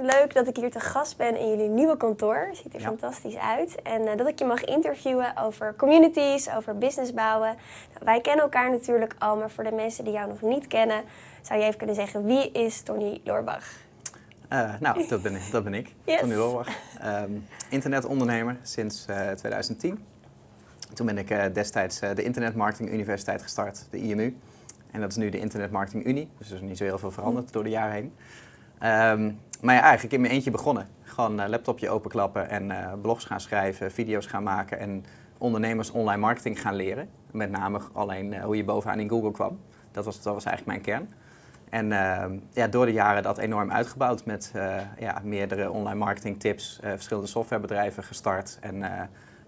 Ontzettend leuk dat ik hier te gast ben in jullie nieuwe kantoor. Ziet er fantastisch uit. En uh, dat ik je mag interviewen over communities, over business bouwen. Nou, wij kennen elkaar natuurlijk al, maar voor de mensen die jou nog niet kennen, zou je even kunnen zeggen wie is Tony Loorbach? Uh, nou, dat ben ik. Dat ben ik Yes. Tony Loorbach. Um, internetondernemer sinds uh, 2010. Toen ben ik destijds de Internetmarketing Universiteit gestart, de IMU. En dat is nu de Internet Marketing Unie. Dus er is niet zo heel veel veranderd door de jaren heen. Um, maar ja, eigenlijk in mijn eentje begonnen. Gewoon uh, laptopje openklappen en uh, blogs gaan schrijven, video's gaan maken en ondernemers online marketing gaan leren. Met name alleen uh, hoe je bovenaan in Google kwam. Dat was, dat was eigenlijk mijn kern. En ja, door de jaren dat enorm uitgebouwd met ja, meerdere online marketing tips, verschillende softwarebedrijven gestart. En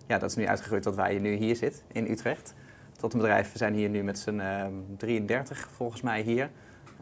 ja, dat is nu uitgegroeid tot waar je nu hier zit, in Utrecht. Tot een bedrijf, we zijn hier nu met z'n 33 volgens mij hier.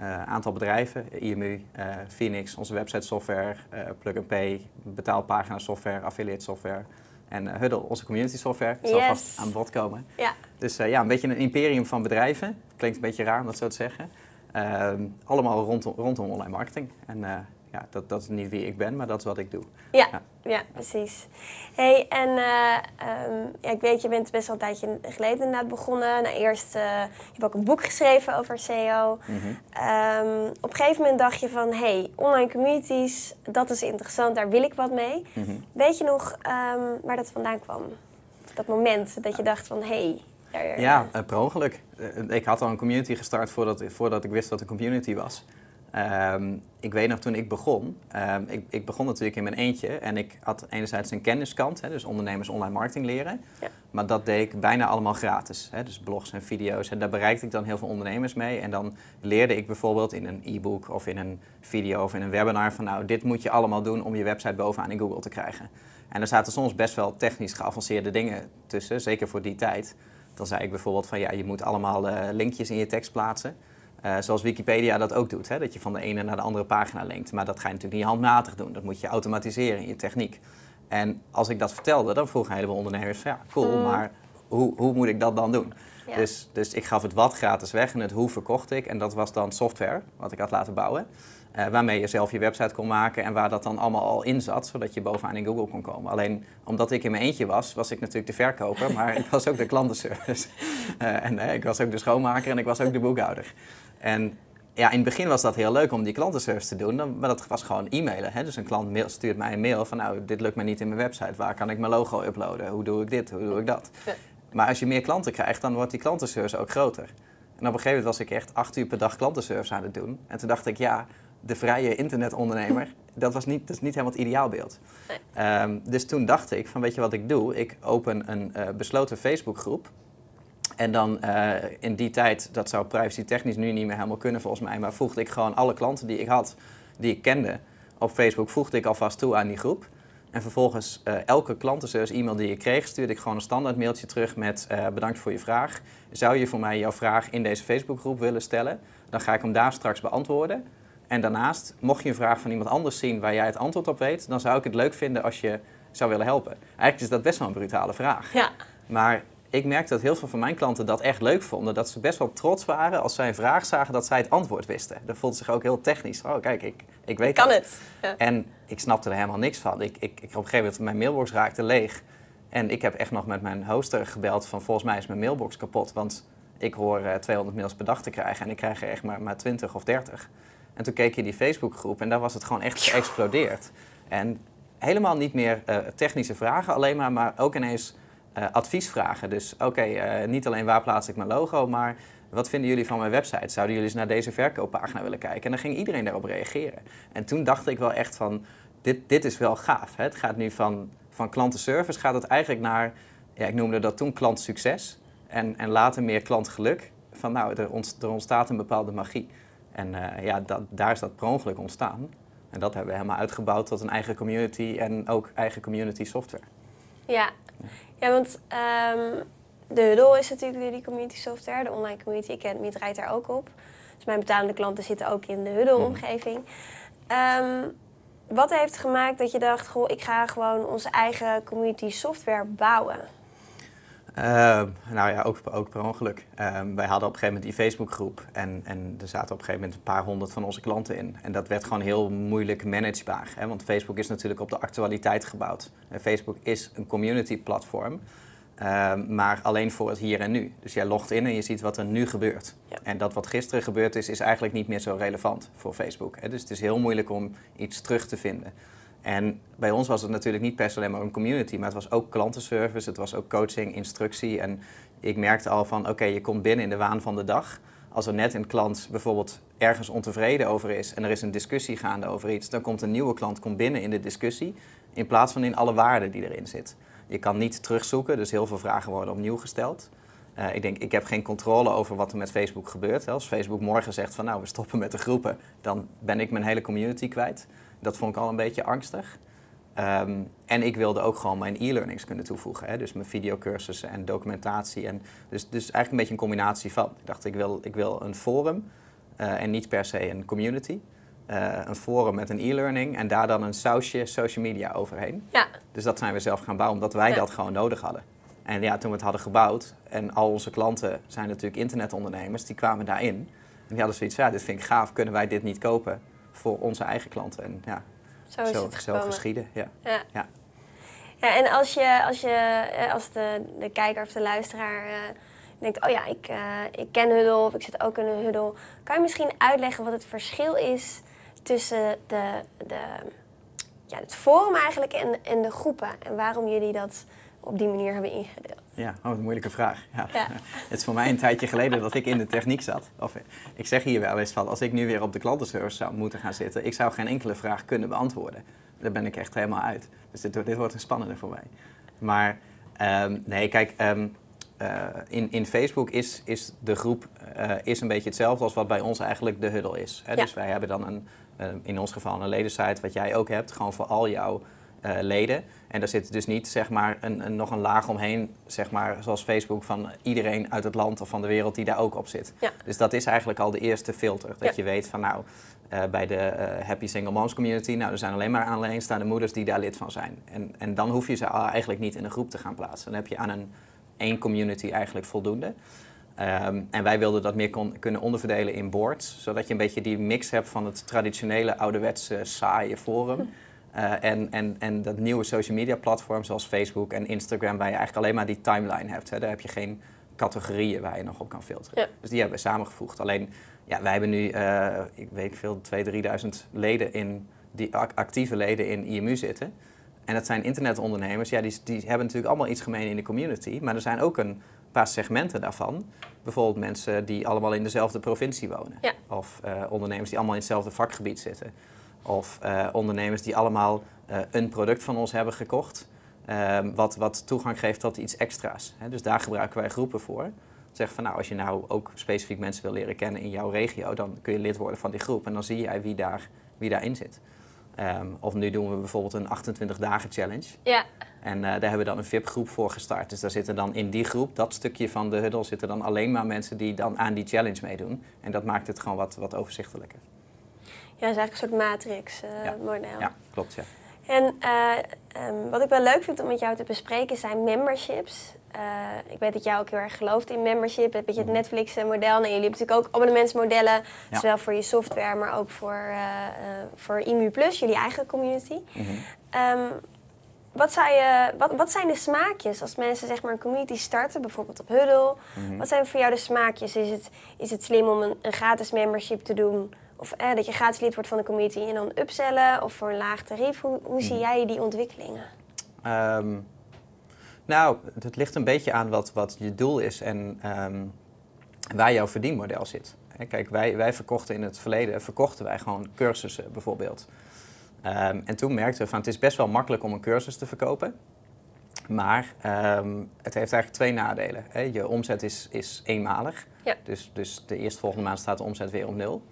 Uh, aantal bedrijven, IMU, uh, Phoenix, onze website software, uh, Plug and Pay, betaalpagina software, affiliate software en Huddle, onze community software. Zal Yes. vast aan bod komen. Ja. Dus ja, een beetje een imperium van bedrijven. Klinkt een beetje raar om dat zo te zeggen. Ehm, allemaal rondom, rondom online marketing. En ja, dat, dat is niet wie ik ben, maar dat is wat ik doe. Ja, ja. ja precies. Hey, en um, ja, ik weet, je bent best wel een tijdje geleden inderdaad begonnen. Nou, eerst, uh, je hebt ook een boek geschreven over SEO. Mm -hmm. um, op een gegeven moment dacht je van, hey, online communities, dat is interessant, daar wil ik wat mee. Mm -hmm. Weet je nog um, waar dat vandaan kwam? Dat moment dat je dacht van, hey, daar, Ja, uh, per ongeluk. Ik had al een community gestart voordat, voordat ik wist wat een community was. Um, ik weet nog toen ik begon, um, ik, ik, begon natuurlijk in mijn eentje en ik had enerzijds een kenniskant, hè, dus ondernemers online marketing leren, ja. maar dat deed ik bijna allemaal gratis. Hè, dus blogs en video's en daar bereikte ik dan heel veel ondernemers mee en dan leerde ik bijvoorbeeld in een e-book of in een video of in een webinar van nou dit moet je allemaal doen om je website bovenaan in Google te krijgen. En er zaten soms best wel technisch geavanceerde dingen tussen, zeker voor die tijd. Dan zei ik bijvoorbeeld van ja, je moet allemaal uh, linkjes in je tekst plaatsen. Uh, zoals Wikipedia dat ook doet, hè? dat je van de ene naar de andere pagina linkt. Maar dat ga je natuurlijk niet handmatig doen, dat moet je automatiseren in je techniek. En als ik dat vertelde, dan vroegen een heleboel ondernemers ja, cool, mm. maar hoe, hoe moet ik dat dan doen? Ja. Dus, dus ik gaf het wat gratis weg en het hoe verkocht ik. En dat was dan software, wat ik had laten bouwen. Uh, waarmee je zelf je website kon maken en waar dat dan allemaal al in zat, zodat je bovenaan in Google kon komen. Alleen omdat ik in mijn eentje was, was ik natuurlijk de verkoper, maar ik was ook de klantenservice. Uh, en uh, ik was ook de schoonmaker en ik was ook de boekhouder. En ja, in het begin was dat heel leuk om die klantenservice te doen, maar dat was gewoon e-mailen. Hè? Dus een klant mail, stuurt mij een mail van nou, dit lukt me niet in mijn website. Waar kan ik mijn logo uploaden? Hoe doe ik dit? Hoe doe ik dat? Maar als je meer klanten krijgt, dan wordt die klantenservice ook groter. En op een gegeven moment was ik echt acht uur per dag klantenservice aan het doen. En toen dacht ik, ja, de vrije internetondernemer, dat, was niet, dat is niet helemaal het ideaalbeeld. Um, dus toen dacht ik, van weet je wat ik doe? Ik open een uh, besloten Facebookgroep. En dan uh, in die tijd, dat zou privacy technisch nu niet meer helemaal kunnen volgens mij, maar voegde ik gewoon alle klanten die ik had, die ik kende, op Facebook voegde ik alvast toe aan die groep. En vervolgens uh, elke klantenservice e-mail die ik kreeg, stuurde ik gewoon een standaard mailtje terug met bedankt voor je vraag. Zou je voor mij jouw vraag in deze Facebookgroep willen stellen? Dan ga ik hem daar straks beantwoorden. En daarnaast, mocht je een vraag van iemand anders zien waar jij het antwoord op weet, dan zou ik het leuk vinden als je zou willen helpen. Eigenlijk is dat best wel een brutale vraag. Ja. Maar ik merkte dat heel veel van mijn klanten dat echt leuk vonden. Dat ze best wel trots waren als zij een vraag zagen dat zij het antwoord wisten. Dat voelde zich ook heel technisch. Oh, kijk, ik, ik weet kan dat. het. Ja. En ik snapte er helemaal niks van. Ik, ik, ik, op een gegeven moment, mijn mailbox raakte leeg. En ik heb echt nog met mijn hoster gebeld van volgens mij is mijn mailbox kapot. Want ik hoor uh, 200 mails per dag te krijgen en ik krijg er echt maar, maar 20 of 30. En toen keek je die Facebookgroep en daar was het gewoon echt geëxplodeerd. En helemaal niet meer eh, technische vragen alleen maar, maar ook ineens uh, adviesvragen. Dus oké, niet alleen waar plaats ik mijn logo, maar wat vinden jullie van mijn website? Zouden jullie eens naar deze verkooppagina willen kijken? En dan ging iedereen daarop reageren. En toen dacht ik wel echt van, dit, dit is wel gaaf. Hè? Het gaat nu van, van klantenservice, gaat het eigenlijk naar, ja, ik noemde dat toen klantsucces. En, en later meer klantgeluk. Van nou, er, ontstaat een bepaalde magie. En uh, ja, dat, daar is dat per ongeluk ontstaan. En dat hebben we helemaal uitgebouwd tot een eigen community en ook eigen community software. Ja, ja want um, de Huddle is natuurlijk jullie community software. De online community academy draait daar ook op. Dus mijn betalende klanten zitten ook in de Huddle-omgeving. Um, wat heeft gemaakt dat je dacht, goh, ik ga gewoon onze eigen community software bouwen? Uh, nou ja, ook, ook per ongeluk. Uh, wij hadden op een gegeven moment die Facebookgroep en, en er zaten op een gegeven moment een paar honderd van onze klanten in. En dat werd gewoon heel moeilijk managebaar. Hè? Want Facebook is natuurlijk op de actualiteit gebouwd. En Facebook is een community platform. Ehm, maar alleen voor het hier en nu. Dus jij logt in en je ziet wat er nu gebeurt. En dat wat gisteren gebeurd is, is eigenlijk niet meer zo relevant voor Facebook. Hè? Dus het is heel moeilijk om iets terug te vinden. En bij ons was het natuurlijk niet per se alleen maar een community, maar het was ook klantenservice, het was ook coaching, instructie. En ik merkte al van, oké, je komt binnen in de waan van de dag. Als er net een klant bijvoorbeeld ergens ontevreden over is en er is een discussie gaande over iets, dan komt een nieuwe klant komt binnen in de discussie in plaats van in alle waarden die erin zit. Je kan niet terugzoeken, dus heel veel vragen worden opnieuw gesteld. Uh, ik denk, ik heb geen controle over wat er met Facebook gebeurt. Als Facebook morgen zegt van nou, we stoppen met de groepen, dan ben ik mijn hele community kwijt. Dat vond ik al een beetje angstig. Um, en ik wilde ook gewoon mijn e-learnings kunnen toevoegen. Hè? Dus mijn videocursussen en documentatie. En dus, dus eigenlijk een beetje een combinatie van. Ik dacht, ik wil, ik wil een forum uh, en niet per se een community. Uh, een forum met een e-learning en daar dan een sausje social media overheen. Ja. Dus dat zijn we zelf gaan bouwen, omdat wij dat gewoon nodig hadden. En ja, toen we het hadden gebouwd, en al onze klanten zijn natuurlijk internetondernemers, die kwamen daarin. En die hadden zoiets van, ja, dit vind ik gaaf, kunnen wij dit niet kopen voor onze eigen klanten? En ja, zo, is zo, het zo geschieden. Ja. Ja. ja. ja. en als, je, als, je, eh, als de, de kijker of de luisteraar uh, denkt, oh ja, ik, uh, ik ken Huddle of ik zit ook in een Huddle. Kan je misschien uitleggen wat het verschil is tussen de, de, ja, het forum eigenlijk en, en de groepen. En waarom jullie dat op die manier hebben ingedeeld. Ja, oh, een moeilijke vraag. Ja. Het is voor mij een tijdje geleden dat ik in de techniek zat. Of, ik zeg hier wel eens van, als ik nu weer op de klantenservice zou moeten gaan zitten, ik zou geen enkele vraag kunnen beantwoorden. Daar ben ik echt helemaal uit. Dus dit, dit wordt een spannende voor mij. Maar um, nee, kijk, um, uh, in, in Facebook is, is de groep uh, is een beetje hetzelfde als wat bij ons eigenlijk de huddle is. Hè? Ja. Dus wij hebben dan een, uh, in ons geval een ledensite, wat jij ook hebt, gewoon voor al jouw leden. En daar zit dus niet zeg maar, een, een, nog een laag omheen, zeg maar, zoals Facebook, van iedereen uit het land of van de wereld die daar ook op zit. Ja. Dus dat is eigenlijk al de eerste filter. Dat je weet van nou, bij de Happy Single Moms Community, nou, er zijn alleen maar alleenstaande moeders die daar lid van zijn. En, en dan hoef je ze eigenlijk niet in een groep te gaan plaatsen. Dan heb je aan een één community eigenlijk voldoende. Um, en wij wilden dat meer kon, kunnen onderverdelen in boards, zodat je een beetje die mix hebt van het traditionele ouderwetse saaie forum. Uh, en, en, en dat nieuwe social media platform zoals Facebook en Instagram, waar je eigenlijk alleen maar die timeline hebt. Hè. Daar heb je geen categorieën waar je nog op kan filteren. Ja. Dus die hebben we samengevoegd. Alleen, ja, wij hebben nu, uh, ik weet veel, 2.000, 3.000 leden in, die actieve leden in IMU zitten. En dat zijn internetondernemers, ja, die, die hebben natuurlijk allemaal iets gemeen in de community. Maar er zijn ook een paar segmenten daarvan. Bijvoorbeeld mensen die allemaal in dezelfde provincie wonen. Of uh, ondernemers die allemaal in hetzelfde vakgebied zitten. Of uh, ondernemers die allemaal uh, een product van ons hebben gekocht. Ehm, wat, wat toegang geeft tot iets extra's. Hè. Dus daar gebruiken wij groepen voor. Zeg van nou, als je nou ook specifiek mensen wil leren kennen in jouw regio, dan kun je lid worden van die groep. En dan zie jij wie, daar, wie daarin zit. Um, of nu doen we bijvoorbeeld een 28 dagen challenge. Ja. En uh, daar hebben we dan een VIP-groep voor gestart. Dus daar zitten dan in die groep, dat stukje van de huddle, zitten dan alleen maar mensen die dan aan die challenge meedoen. En dat maakt het gewoon wat, wat overzichtelijker. Ja, is eigenlijk een soort matrix-model. Uh, ja. ja. klopt, ja. En uh, um, wat ik wel leuk vind om met jou te bespreken zijn memberships. Uh, ik weet dat jij ook heel erg gelooft in membership. Een beetje het mhm. Netflix-model. En jullie hebben natuurlijk ook abonnementsmodellen. Ja. Zowel voor je software, maar ook voor, uh, voor IMU Plus, jullie eigen community. Mm -hmm. um, wat, zou je, wat, wat zijn de smaakjes als mensen zeg maar, een community starten, bijvoorbeeld op Huddle? Mm -hmm. Wat zijn voor jou de smaakjes? Is het, is het slim om een, een gratis membership te doen of eh, dat je gratis lid wordt van de community en dan upsellen of voor een laag tarief. Hoe, hoe zie Mhm. jij die ontwikkelingen? Ehm, nou, het ligt een beetje aan wat, wat je doel is en ehm, waar jouw verdienmodel zit. Kijk, wij, wij verkochten in het verleden verkochten wij gewoon cursussen bijvoorbeeld. Ehm, en toen merkten we van het is best wel makkelijk om een cursus te verkopen. Maar het heeft eigenlijk twee nadelen. Hè. Je omzet is, is eenmalig. Ja. Dus, dus de eerstvolgende maand staat de omzet weer op nul.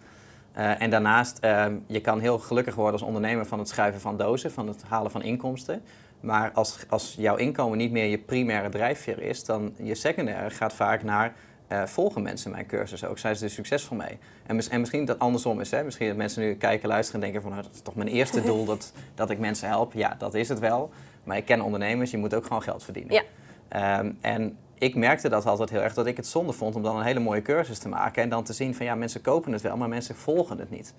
Eh, en daarnaast, ehm, je kan heel gelukkig worden als ondernemer van het schuiven van dozen, van het halen van inkomsten. Maar als, als jouw inkomen niet meer je primaire drijfveer is, dan je secundaire gaat vaak naar eh, volgen mensen mijn cursus ook? Zijn ze er succesvol mee? En misschien dat andersom is, hè? misschien dat mensen nu kijken, luisteren en denken van nou, dat is toch mijn eerste doel dat, dat ik mensen help. Ja, dat is het wel. Maar ik ken ondernemers, je moet ook gewoon geld verdienen. Ja. Ehm, en ik merkte dat altijd heel erg, dat ik het zonde vond om dan een hele mooie cursus te maken. En dan te zien van ja, mensen kopen het wel, maar mensen volgen het niet.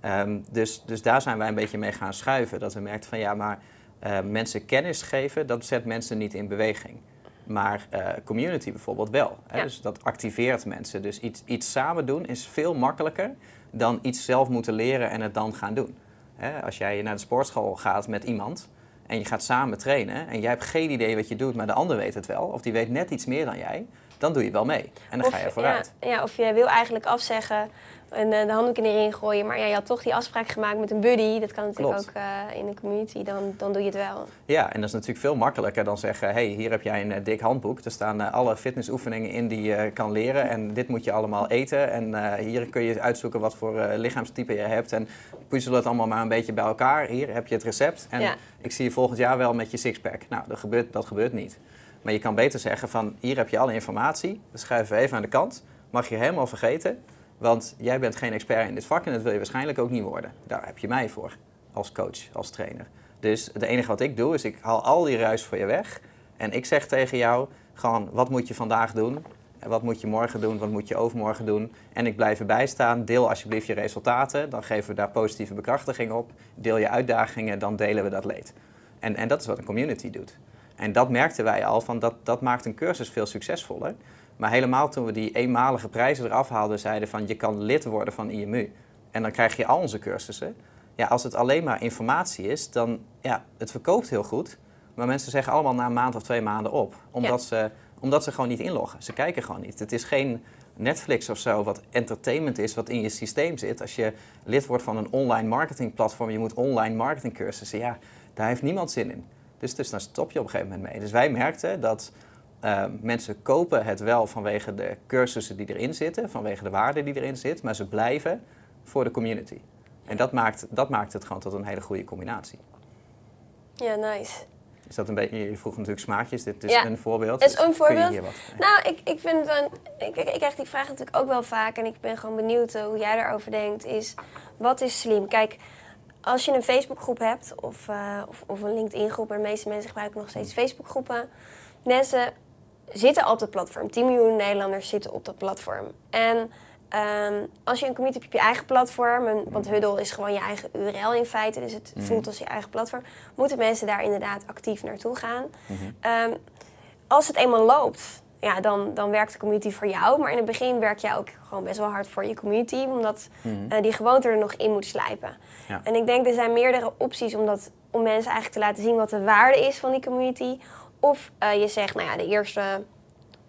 Ehm, dus, dus daar zijn wij een beetje mee gaan schuiven. Dat we merkten van ja, maar eh, mensen kennis geven, dat zet mensen niet in beweging. Maar eh, community bijvoorbeeld wel. Hè? Ja. Dus dat activeert mensen. Dus iets, iets samen doen is veel makkelijker dan iets zelf moeten leren en het dan gaan doen. Hè? Als jij naar de sportschool gaat met iemand en je gaat samen trainen en jij hebt geen idee wat je doet, maar de ander weet het wel, of die weet net iets meer dan jij, dan doe je wel mee. En dan Of- ga je vooruit. Ja, ja, of je wil eigenlijk afzeggen en eh, de handdoek in de ring gooien, maar ja, je had toch die afspraak gemaakt met een buddy. Dat kan natuurlijk Klopt. ook eh, in de community, dan, dan doe je het wel. Ja, en dat is natuurlijk veel makkelijker dan zeggen: hey, hier heb jij een eh, dik handboek. Er staan alle fitnessoefeningen in die je kan leren. En dit moet je allemaal eten. En hier kun je uitzoeken wat voor lichaamstype je hebt. En puzzel het allemaal maar een beetje bij elkaar. Hier heb je het recept. En Ja. ik zie je volgend jaar wel met je sixpack. Nou, dat gebeurt, dat gebeurt niet. Maar je kan beter zeggen: van hier heb je alle informatie. Dat we even aan de kant. Mag je helemaal vergeten. Want jij bent geen expert in dit vak en dat wil je waarschijnlijk ook niet worden. Daar heb je mij voor, als coach, als trainer. Dus het enige wat ik doe, is ik haal al die ruis voor je weg. En ik zeg tegen jou, gewoon, wat moet je vandaag doen? En wat moet je morgen doen? Wat moet je overmorgen doen? En ik blijf erbij staan. Deel alsjeblieft je resultaten. Dan geven we daar positieve bekrachtiging op. Deel je uitdagingen, dan delen we dat leed. En, en dat is wat een community doet. En dat merkten wij al, van dat, dat maakt een cursus veel succesvoller. Maar helemaal toen we die eenmalige prijzen eraf haalden, zeiden van je kan lid worden van IMU. En dan krijg je al onze cursussen. Ja, als het alleen maar informatie is, dan ja, het verkoopt heel goed. Maar mensen zeggen allemaal na een maand of twee maanden op. Omdat, ze, omdat ze gewoon niet inloggen. Ze kijken gewoon niet. Het is geen Netflix of zo wat entertainment is, wat in je systeem zit. Als je lid wordt van een online marketingplatform, je moet online marketingcursussen. Ja, daar heeft niemand zin in. Dus, dus daar stop je op een gegeven moment mee. Dus wij merkten dat eh, mensen kopen het wel vanwege de cursussen die erin zitten, vanwege de waarde die erin zit, maar ze blijven voor de community. En dat maakt, dat maakt het gewoon tot een hele goede combinatie. Ja, nice. Is dat een beetje, je vroeg natuurlijk smaakjes, dit is Ja, een voorbeeld. het is een kun je voorbeeld. hier wat- Nou, ik, ik vind wel... een- Ik, ik, ik krijg die vraag natuurlijk ook wel vaak en ik ben gewoon benieuwd eh, hoe jij daarover denkt. Is, wat is slim? Kijk, als je een Facebookgroep hebt of, eh, of, of een LinkedIn-groep... maar de meeste mensen gebruiken nog steeds Facebookgroepen... Mensen zitten op dat platform. 10 miljoen Nederlanders zitten op dat platform. En ehm, als je een community hebt op je eigen platform... en- want Huddle is gewoon je eigen URL in feite... dus het Mhm. voelt als je eigen platform... moeten mensen daar inderdaad actief naartoe gaan. Mhm. Ehm, als het eenmaal loopt, ja, dan, dan werkt de community voor jou. Maar in het begin werk jij ook gewoon best wel hard voor je community. Omdat Mhm. eh, die gewoonte er nog in moet slijpen. Ja. En ik denk er zijn meerdere opties om, dat, om mensen eigenlijk te laten zien wat de waarde is van die community. Of eh, je zegt, nou ja, de eerste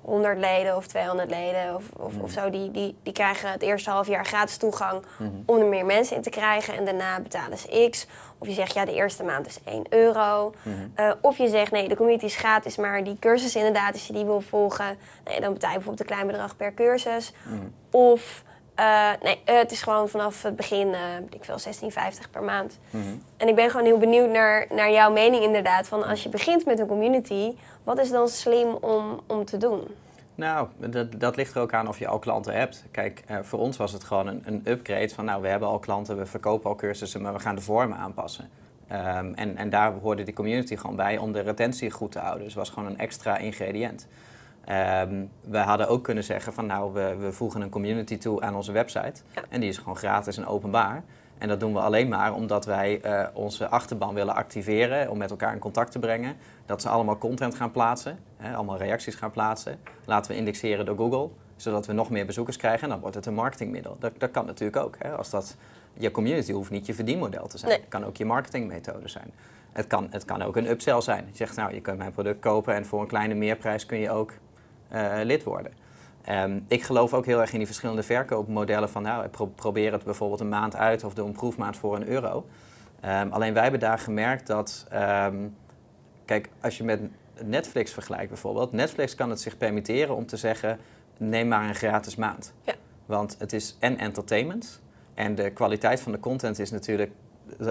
100 leden of 200 leden of, of, of zo, die, die, die krijgen het eerste half jaar gratis toegang Mhm. om er meer mensen in te krijgen. En daarna betalen ze X. Of je zegt, ja, de eerste maand is 1 euro. Mhm. Eh, of je zegt, nee, de community is gratis, maar die cursus inderdaad, als je die wil volgen, nee, dan betaal je bijvoorbeeld een klein bedrag per cursus. Mhm. Of, eh, nee, eh, het is gewoon vanaf het begin, weet ik veel, 16,50 per maand. Mhm. En ik ben gewoon heel benieuwd naar, naar jouw mening inderdaad. Van als je begint met een community, wat is dan slim om, om te doen? Nou, dat, dat ligt er ook aan of je al klanten hebt. Kijk, voor ons was het gewoon een, een upgrade van, nou, we hebben al klanten, we verkopen al cursussen, maar we gaan de vormen aanpassen. Ehm, en, en daar hoorde die community gewoon bij om de retentie goed te houden. Dus het was gewoon een extra ingrediënt. Ehm, we hadden ook kunnen zeggen van, nou, we, we voegen een community toe aan onze website. Ja. En die is gewoon gratis en openbaar. En dat doen we alleen maar omdat wij eh, onze achterban willen activeren, om met elkaar in contact te brengen. Dat ze allemaal content gaan plaatsen, hè, allemaal reacties gaan plaatsen. Laten we indexeren door Google. zodat we nog meer bezoekers krijgen en dan wordt het een marketingmiddel. Dat, dat kan natuurlijk ook. Hè? Als dat, je community hoeft niet je verdienmodel te zijn. Nee. Het kan ook je marketingmethode zijn. Het kan, het kan ook een upsell zijn. Je zegt, nou, je kunt mijn product kopen en voor een kleine meerprijs kun je ook eh, lid worden. Ehm, ik geloof ook heel erg in die verschillende verkoopmodellen van, nou, pro- probeer het bijvoorbeeld een maand uit of doe een proefmaand voor een euro. Ehm, alleen wij hebben daar gemerkt dat, ehm, kijk, als je met Netflix vergelijkt bijvoorbeeld, Netflix kan het zich permitteren om te zeggen, neem maar een gratis maand. Ja. Want het is en entertainment en de kwaliteit van de content is natuurlijk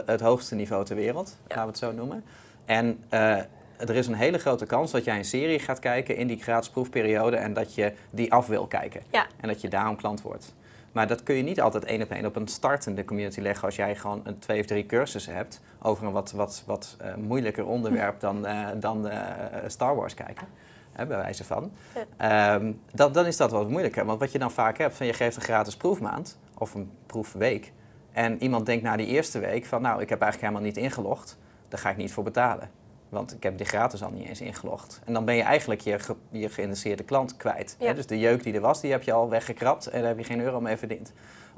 het hoogste niveau ter wereld, Ja. laten we het zo noemen. En eh, er is een hele grote kans dat jij een serie gaat kijken in die gratis proefperiode en dat je die af wil kijken. Ja. En dat je daarom klant wordt. Maar dat kun je niet altijd één op één op een startende community leggen als jij gewoon een twee of drie cursussen hebt over een wat, wat, wat eh, moeilijker onderwerp dan, eh, dan eh, Star Wars kijken. Hè, bij wijze van. Ehm, dat, dan is dat wat moeilijker. Want wat je dan vaak hebt, van je geeft een gratis proefmaand of een proefweek. En iemand denkt na die eerste week van nou, ik heb eigenlijk helemaal niet ingelogd. Daar ga ik niet voor betalen. Want ik heb die gratis al niet eens ingelogd. En dan ben je eigenlijk je, ge- je geïnteresseerde klant kwijt. Hè? Dus de jeuk die er was, die heb je al weggekrapt en daar heb je geen euro mee verdiend.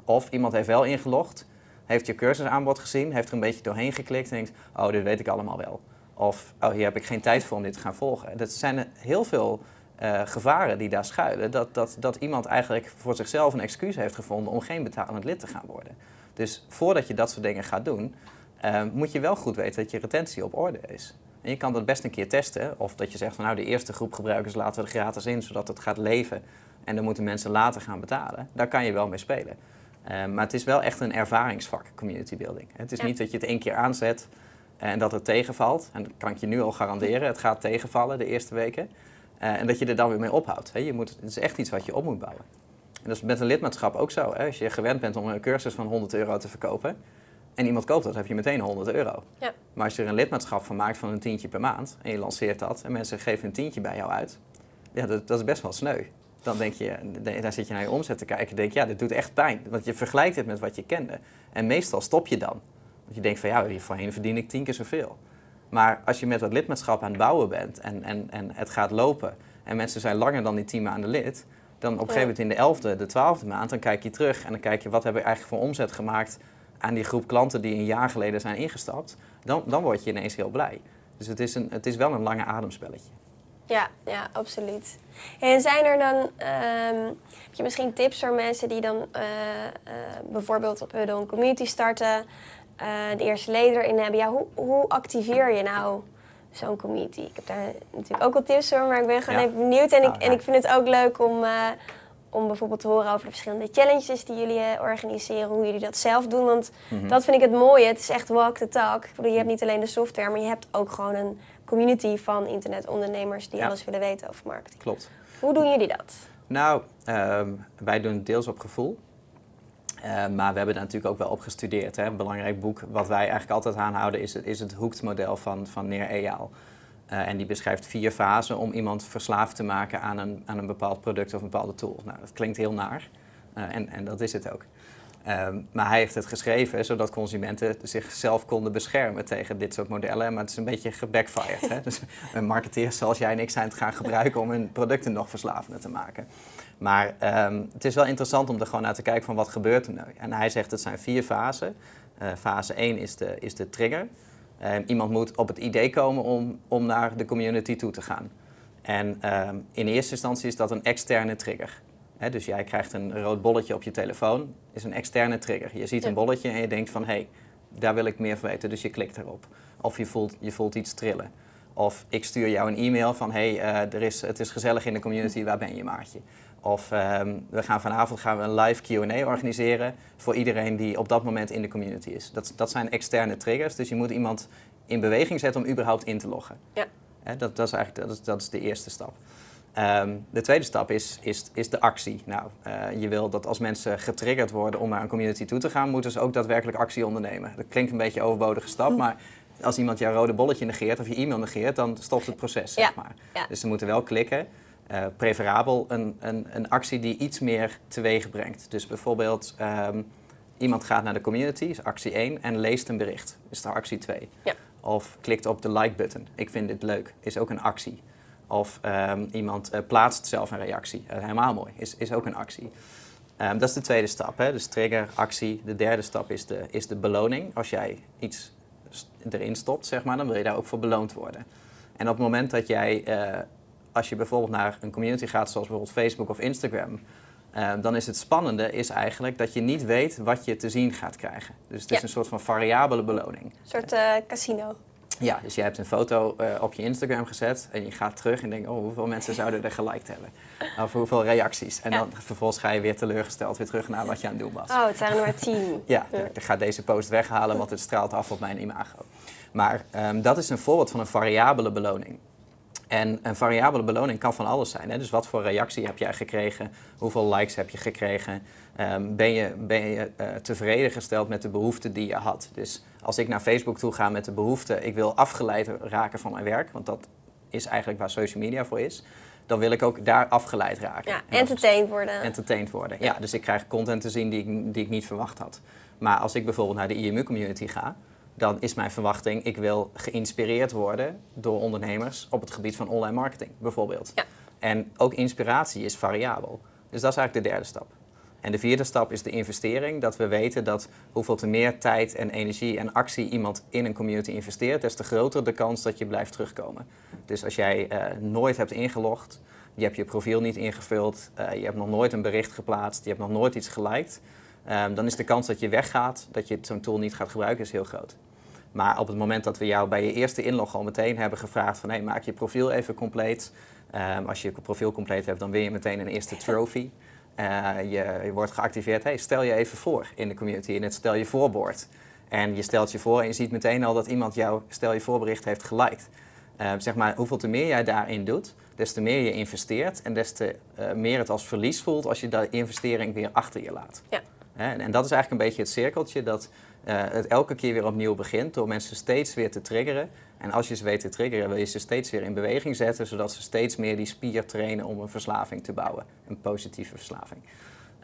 Of iemand heeft wel ingelogd, heeft je cursusaanbod gezien, heeft er een beetje doorheen geklikt en denkt, oh, dit weet ik allemaal wel. Of, oh, hier heb ik geen tijd voor om dit te gaan volgen. Dat zijn heel veel eh, gevaren die daar schuilen. Dat, dat, dat iemand eigenlijk voor zichzelf een excuus heeft gevonden om geen betalend lid te gaan worden. Dus voordat je dat soort dingen gaat doen, eh, moet je wel goed weten dat je retentie op orde is. En je kan dat best een keer testen. Of dat je zegt van nou, de eerste groep gebruikers laten we er gratis in, zodat het gaat leven. En dan moeten mensen later gaan betalen. Daar kan je wel mee spelen. Eh, maar het is wel echt een ervaringsvak, community building. Het is Ja. niet dat je het één keer aanzet en dat het tegenvalt. En dat kan ik je nu al garanderen. Het gaat tegenvallen de eerste weken. Eh, en dat je er dan weer mee ophoudt. Je moet, het is echt iets wat je op moet bouwen. En dat is met een lidmaatschap ook zo. Hè. Als je gewend bent om een cursus van 100 euro te verkopen... en iemand koopt dat, heb je meteen 100 euro. Ja. Maar als je er een lidmaatschap van maakt van een tientje per maand... en je lanceert dat en mensen geven een tientje bij jou uit... ja, dat, dat is best wel sneu. Dan denk je, dan zit je naar je omzet te kijken en denk je... ja, dit doet echt pijn. Want je vergelijkt het met wat je kende. En meestal stop je dan. Want je denkt van ja, hier voorheen verdien ik tien keer zoveel. Maar als je met dat lidmaatschap aan het bouwen bent en, en, en het gaat lopen en mensen zijn langer dan die tien maanden lid, dan op een gegeven moment in de elfde, de twaalfde maand, dan kijk je terug en dan kijk je wat heb ik eigenlijk voor omzet gemaakt aan die groep klanten die een jaar geleden zijn ingestapt. Dan, dan word je ineens heel blij. Dus het is, een, het is wel een lange ademspelletje. Ja, ja, absoluut. En zijn er dan, ehm, heb je misschien tips voor mensen die dan eh, eh, bijvoorbeeld op Huddle een community starten, eh, de eerste leden erin hebben? Ja, hoe, hoe activeer je nou zo'n community? Ik heb daar natuurlijk ook wel tips voor, maar ik ben gewoon Ja. even benieuwd. En, ik, Ah, en ik vind het ook leuk om, om bijvoorbeeld te horen over de verschillende challenges die jullie eh, organiseren, hoe jullie dat zelf doen. Want Mhm. dat vind ik het mooie. Het is echt walk the talk. Ik bedoel, je hebt niet alleen de software, maar je hebt ook gewoon een community van internetondernemers die Ja. alles willen weten over marketing. Klopt. Hoe doen jullie dat? Nou, ehm, wij doen het deels op gevoel. Eh, maar we hebben daar natuurlijk ook wel op gestudeerd. Hè. Een belangrijk boek wat wij eigenlijk altijd aanhouden is het, is het Hoekt-model van, van Neer Eyal. Eh, en die beschrijft vier fasen om iemand verslaafd te maken aan een, aan een bepaald product of een bepaalde tool. Nou, dat klinkt heel naar. Eh, en, en dat is het ook. Ehm, maar hij heeft het geschreven zodat consumenten zichzelf konden beschermen tegen dit soort modellen. Maar het is een beetje gebackfired. Hè? Dus een marketeers zoals jij en ik zijn het gaan gebruiken om hun producten nog verslavender te maken. Maar ehm, het is wel interessant om er gewoon naar te kijken van wat gebeurt er nu. En hij zegt het zijn vier fasen. Eh, fase 1 is de, is de trigger. Ehm, iemand moet op het idee komen om, om naar de community toe te gaan. En ehm, in eerste instantie is dat een externe trigger. Dus jij krijgt een rood bolletje op je telefoon, is een externe trigger. Je ziet een bolletje en je denkt van, hé, hey, daar wil ik meer van weten, dus je klikt erop. Of je voelt, je voelt iets trillen. Of ik stuur jou een e-mail van, hé, hey, eh, er is, het is gezellig in de community, waar ben je maatje? Of ehm, we gaan vanavond gaan we een live Q&A organiseren voor iedereen die op dat moment in de community is. Dat, dat zijn externe triggers, dus je moet iemand in beweging zetten om überhaupt in te loggen. Ja. Dat, dat is eigenlijk dat is, dat is de eerste stap. Ehm, de tweede stap is, is, is de actie. Nou, eh, je wil dat als mensen getriggerd worden om naar een community toe te gaan, moeten ze ook daadwerkelijk actie ondernemen. Dat klinkt een beetje een overbodige stap, maar als iemand jouw rode bolletje negeert of je e-mail negeert, dan stopt het proces, zeg maar. ja. Dus ze moeten wel klikken. Eh, preferabel een, een, een actie die iets meer teweeg brengt. Dus bijvoorbeeld, ehm, iemand gaat naar de community, is actie 1, en leest een bericht, is de actie 2. Ja. Of klikt op de like-button. Ik vind dit leuk, is ook een actie. Of ehm, iemand eh, plaatst zelf een reactie. Uh, helemaal mooi, is, is ook een actie. Um, dat is de tweede stap, hè? dus trigger, actie. De derde stap is de, is de beloning. Als jij iets erin stopt, zeg maar, dan wil je daar ook voor beloond worden. En op het moment dat jij, als je bijvoorbeeld naar een community gaat, zoals bijvoorbeeld Facebook of Instagram, uh, dan is het spannende is eigenlijk dat je niet weet wat je te zien gaat krijgen. Dus het is een soort van variabele beloning. Een soort uh, casino. Ja, dus je hebt een foto uh, op je Instagram gezet en je gaat terug en denkt, oh, hoeveel mensen zouden er geliked hebben? Of hoeveel reacties? En ja. dan vervolgens ga je weer teleurgesteld weer terug naar wat je aan het doen was. Oh, het zijn er maar tien. ja, ja. ik ga deze post weghalen, want het straalt af op mijn imago. Maar um, dat is een voorbeeld van een variabele beloning. En een variabele beloning kan van alles zijn. Hè? Dus wat voor reactie heb jij gekregen? Hoeveel likes heb je gekregen? Um, ben je, ben je uh, tevreden gesteld met de behoeften die je had? Dus als ik naar Facebook toe ga met de behoefte, ik wil afgeleid raken van mijn werk, want dat is eigenlijk waar social media voor is, dan wil ik ook daar afgeleid raken. Ja, entertained worden. Entertained worden, ja. Dus ik krijg content te zien die ik, die ik niet verwacht had. Maar als ik bijvoorbeeld naar de IMU-community ga, dan is mijn verwachting, ik wil geïnspireerd worden door ondernemers op het gebied van online marketing, bijvoorbeeld. Ja. En ook inspiratie is variabel. Dus dat is eigenlijk de derde stap. En de vierde stap is de investering. Dat we weten dat hoeveel te meer tijd en energie en actie iemand in een community investeert, des te groter de kans dat je blijft terugkomen. Dus als jij uh, nooit hebt ingelogd, je hebt je profiel niet ingevuld, uh, je hebt nog nooit een bericht geplaatst, je hebt nog nooit iets geliked, um, dan is de kans dat je weggaat, dat je zo'n tool niet gaat gebruiken, is heel groot. Maar op het moment dat we jou bij je eerste inlog al meteen hebben gevraagd van hey, maak je profiel even compleet. Um, als je je profiel compleet hebt, dan win je meteen een eerste trophy. Uh, je, je, wordt geactiveerd. Hey, stel je even voor in de community in het stel je voorbord. En je stelt je voor en je ziet meteen al dat iemand jouw stel je voorbericht heeft geliked. Uh, zeg maar, hoeveel te meer jij daarin doet, des te meer je investeert en des te uh, meer het als verlies voelt als je de investering weer achter je laat. Ja. En, en dat is eigenlijk een beetje het cirkeltje dat het elke keer weer opnieuw begint door mensen steeds weer te triggeren. En als je ze weet te triggeren, wil je ze steeds weer in beweging zetten, zodat ze steeds meer die spier trainen om een verslaving te bouwen. Een positieve verslaving.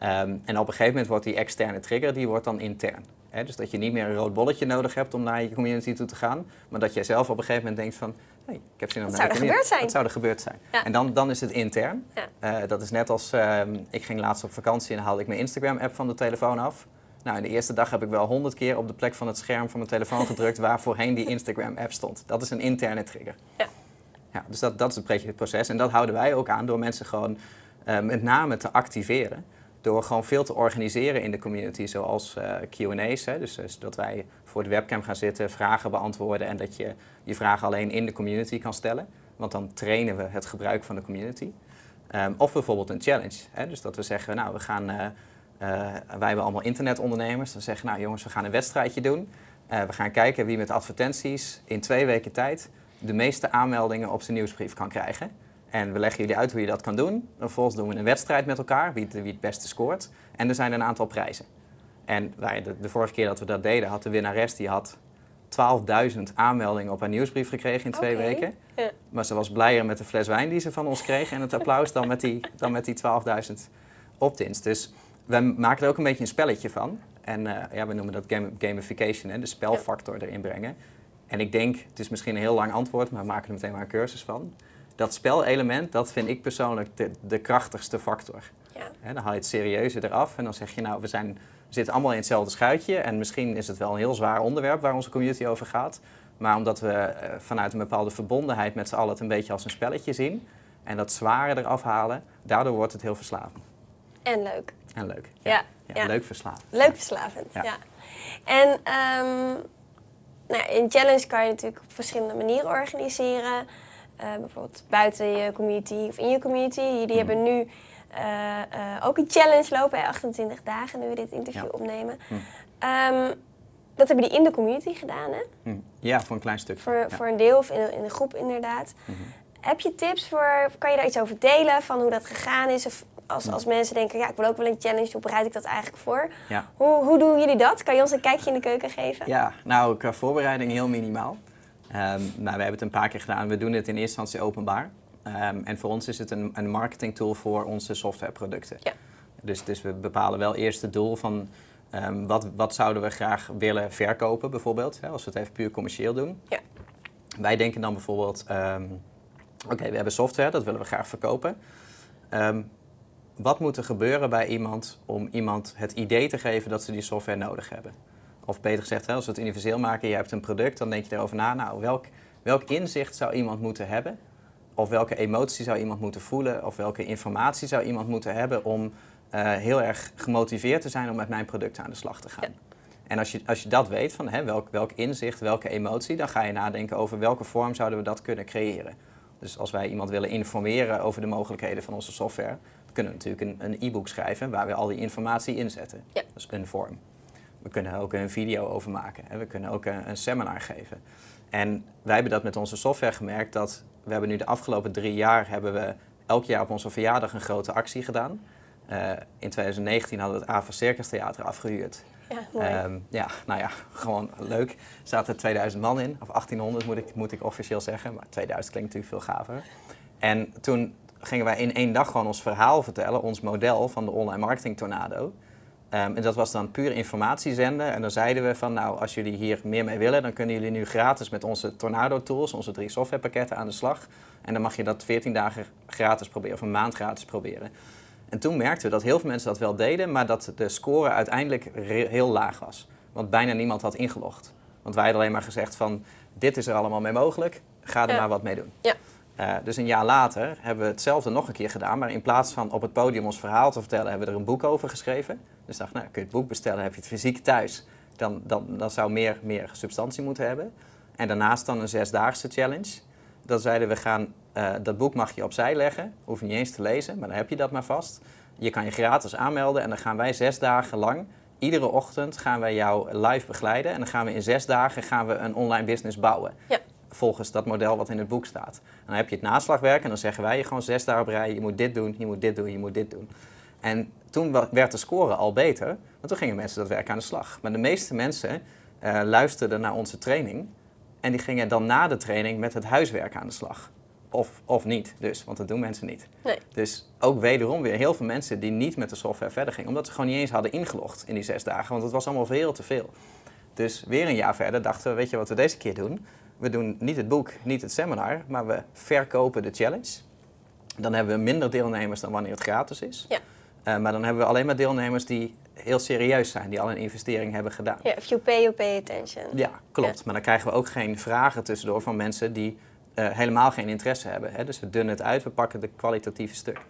Um, en op een gegeven moment wordt die externe trigger, die wordt dan intern. He, dus dat je niet meer een rood bolletje nodig hebt om naar je community toe te gaan, maar dat jij zelf op een gegeven moment denkt van, hey, ik heb zin om naar zou de er gebeurd zijn? Zou er gebeurd zijn? Ja. En dan, dan is het intern. Ja. Uh, dat is net als, um, ik ging laatst op vakantie en haalde ik mijn Instagram-app van de telefoon af. Nou, in de eerste dag heb ik wel honderd keer op de plek van het scherm van mijn telefoon gedrukt waar voorheen die Instagram-app stond. Dat is een interne trigger. Ja. Ja, dus dat, dat is een beetje het proces. En dat houden wij ook aan door mensen gewoon uh, met name te activeren. Door gewoon veel te organiseren in de community, zoals uh, QA's. Dus, dus dat wij voor de webcam gaan zitten, vragen beantwoorden en dat je je vragen alleen in de community kan stellen. Want dan trainen we het gebruik van de community. Um, of bijvoorbeeld een challenge. Hè? Dus dat we zeggen, nou, we gaan. Uh, wij hebben allemaal internetondernemers. Dan zeggen nou jongens, we gaan een wedstrijdje doen. Uh, we gaan kijken wie met advertenties in twee weken tijd de meeste aanmeldingen op zijn nieuwsbrief kan krijgen. En we leggen jullie uit hoe je dat kan doen. Vervolgens doen we een wedstrijd met elkaar, wie, wie het beste scoort. En er zijn een aantal prijzen. En wij, de, de, vorige keer dat we dat deden, had de winnares die had 12.000 aanmeldingen op haar nieuwsbrief gekregen in twee weken. Ja. Maar ze was blijer met de fles wijn die ze van ons kreeg en het applaus dan met die, dan met die 12.000 opt-ins. Dus we maken er ook een beetje een spelletje van. En uh, ja, we noemen dat game, gamification, hè, de spelfactor erin brengen. En ik denk, het is misschien een heel lang antwoord, maar we maken er meteen maar een cursus van. Dat spelelement, dat vind ik persoonlijk de, de krachtigste factor. Ja. Hè, dan haal je het serieuze eraf en dan zeg je, nou, we, zijn, we zitten allemaal in hetzelfde schuitje. En misschien is het wel een heel zwaar onderwerp waar onze community over gaat. Maar omdat we uh, vanuit een bepaalde verbondenheid met z'n allen het een beetje als een spelletje zien. En dat zware eraf halen, daardoor wordt het heel verslavend. En leuk. En leuk. Ja, ja. Leuk verslavend. Leuk verslavend, ja. En um, nou, in challenge kan je natuurlijk op verschillende manieren organiseren. Uh, bijvoorbeeld buiten je community of in je community. Jullie Mhm. hebben nu uh, uh, ook een challenge lopen, hè, 28 dagen, nu we dit interview Ja. opnemen. Hm. Um, dat hebben die in de community gedaan, hè? Hm. Ja, voor een klein stuk. Voor, ja. voor een deel of in een, in een groep inderdaad. Mhm. Heb je tips voor, kan je daar iets over delen van hoe dat gegaan is? Of als, als mensen denken, ja, ik wil ook wel een challenge, hoe bereid ik dat eigenlijk voor? Ja. Hoe, hoe doen jullie dat? Kan je ons een kijkje in de keuken geven? Ja, nou, qua voorbereiding heel minimaal. Um, nou, we hebben het een paar keer gedaan. We doen het in eerste instantie openbaar. Um, en voor ons is het een, een marketing tool voor onze softwareproducten. Ja. Dus, dus we bepalen wel eerst het doel van um, wat, wat zouden we graag willen verkopen, bijvoorbeeld. Hè, als we het even puur commercieel doen. Ja. Wij denken dan bijvoorbeeld, um, Oké, we hebben software, dat willen we graag verkopen. Ehm, wat moet er gebeuren bij iemand om iemand het idee te geven dat ze die software nodig hebben? Of beter gezegd, als we het universeel maken, je hebt een product, dan denk je erover na, nou, welk, welk inzicht zou iemand moeten hebben? Of welke emotie zou iemand moeten voelen? Of welke informatie zou iemand moeten hebben om eh, heel erg gemotiveerd te zijn om met mijn product aan de slag te gaan? En als je, als je dat weet, van hè, welk, welk inzicht, welke emotie, dan ga je nadenken over welke vorm zouden we dat kunnen creëren. Dus als wij iemand willen informeren over de mogelijkheden van onze software, dan kunnen we natuurlijk een, e-book schrijven waar we al die informatie inzetten. Ja. Dat is een vorm. We kunnen ook een video over maken. Hè. We kunnen ook een, een seminar geven. En wij hebben dat met onze software gemerkt dat we hebben nu de afgelopen drie jaar hebben we elk jaar op onze verjaardag een grote actie gedaan. Uh, in 2019 hadden we het Ava Circus Theater afgehuurd. Ja, mooi. Um, ja, nou ja, gewoon leuk. Er zaten 2000 man in, of 1800 moet ik, moet ik officieel zeggen, maar 2000 klinkt natuurlijk veel gaver. En toen gingen wij in één dag gewoon ons verhaal vertellen, ons model van de online marketing tornado. Um, en dat was dan puur informatie zenden. En dan zeiden we van, nou, als jullie hier meer mee willen, dan kunnen jullie nu gratis met onze Tornado tools, onze drie softwarepakketten aan de slag. En dan mag je dat 14 dagen gratis proberen, of een maand gratis proberen. En toen merkten we dat heel veel mensen dat wel deden, maar dat de score uiteindelijk heel laag was. Want bijna niemand had ingelogd. Want wij hadden alleen maar gezegd van, dit is er allemaal mee mogelijk, ga er Ja. maar wat mee doen. Ja. Uh, dus een jaar later hebben we hetzelfde nog een keer gedaan, maar in plaats van op het podium ons verhaal te vertellen, hebben we er een boek over geschreven. Dus dacht, nou, kun je het boek bestellen, heb je het fysiek thuis. Dan, dan, dan zou meer, meer substantie moeten hebben. En daarnaast dan een zesdaagse challenge. Dan zeiden we gaan, uh, dat boek mag je opzij leggen, hoef je niet eens te lezen, maar dan heb je dat maar vast. Je kan je gratis aanmelden en dan gaan wij zes dagen lang, iedere ochtend gaan wij jou live begeleiden. En dan gaan we in zes dagen gaan we een online business bouwen. Ja. Volgens dat model wat in het boek staat. En dan heb je het naslagwerk en dan zeggen wij je gewoon zes dagen op rij, je moet dit doen, je moet dit doen, je moet dit doen. En toen werd de score al beter, want toen gingen mensen dat werk aan de slag. Maar de meeste mensen eh, luisterden naar onze training en die gingen dan na de training met het huiswerk aan de slag. Of, of niet, dus, want dat doen mensen niet. Nee. Dus ook wederom weer heel veel mensen die niet met de software verder gingen, omdat ze gewoon niet eens hadden ingelogd in die zes dagen, want het was allemaal veel te veel. Dus weer een jaar verder dachten we, weet je wat we deze keer doen? We doen niet het boek, niet het seminar, maar we verkopen de challenge. Dan hebben we minder deelnemers dan wanneer het gratis is. Ja. Uh, maar dan hebben we alleen maar deelnemers die heel serieus zijn, die al een investering hebben gedaan. Ja, if you pay, you pay attention. Ja, klopt. Ja. Maar dan krijgen we ook geen vragen tussendoor van mensen die uh, helemaal geen interesse hebben. Hè? Dus we dunnen het uit, we pakken de kwalitatieve stuk.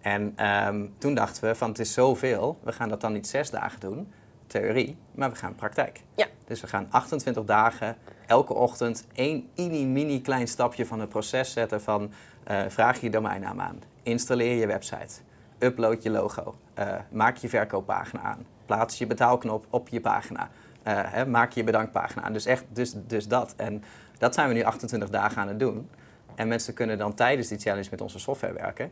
En um, toen dachten we van het is zoveel, we gaan dat dan niet zes dagen doen, theorie, maar we gaan praktijk. Ja. Dus we gaan 28 dagen, elke ochtend één mini-mini klein stapje van het proces zetten van uh, vraag je domeinnaam aan, installeer je website, upload je logo, uh, maak je verkooppagina aan, plaats je betaalknop op je pagina, hè, maak je bedankpagina aan. Dus echt, dus, dus dat. En dat zijn we nu 28 dagen aan het doen. En mensen kunnen dan tijdens die challenge met onze software werken.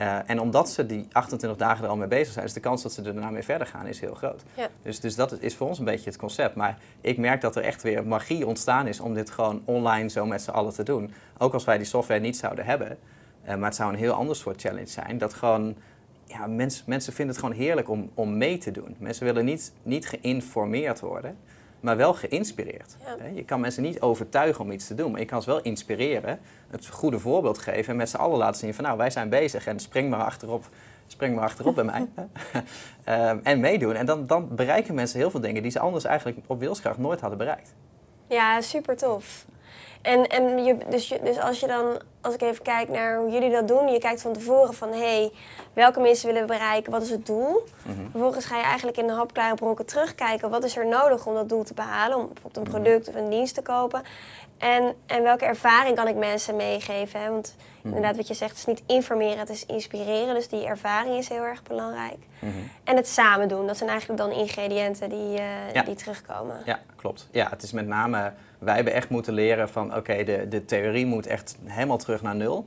Uh, en omdat ze die 28 dagen er al mee bezig zijn, is de kans dat ze er daarna mee verder gaan is heel groot. Ja. Dus, dus dat is voor ons een beetje het concept. Maar ik merk dat er echt weer magie ontstaan is om dit gewoon online zo met z'n allen te doen. Ook als wij die software niet zouden hebben. Uh, maar het zou een heel ander soort challenge zijn. Dat gewoon, ja, mens, mensen vinden het gewoon heerlijk om, om mee te doen. Mensen willen niet, niet geïnformeerd worden, maar wel geïnspireerd. Ja. Je kan mensen niet overtuigen om iets te doen, maar je kan ze wel inspireren, het goede voorbeeld geven en met z'n allen laten zien van nou, wij zijn bezig en spring maar achterop, spring maar achterop bij mij. um, en meedoen. En dan, dan bereiken mensen heel veel dingen die ze anders eigenlijk op wilskracht nooit hadden bereikt. Ja, super tof. En, en je, dus, je, dus als je dan, als ik even kijk naar hoe jullie dat doen, je kijkt van tevoren van hé, hey, welke mensen willen we bereiken, wat is het doel? Mhm. Vervolgens ga je eigenlijk in de hapklare brokken terugkijken, wat is er nodig om dat doel te behalen, om bijvoorbeeld een product of een dienst te kopen. En, en welke ervaring kan ik mensen meegeven? Hè? Want inderdaad, wat je zegt, het is niet informeren, het is inspireren. Dus die ervaring is heel erg belangrijk. Mhm. En het samen doen, dat zijn eigenlijk dan ingrediënten die, eh, Ja. die terugkomen. Ja, klopt. Ja, het is met name, wij hebben echt moeten leren van oké, de, de theorie moet echt helemaal terug naar nul.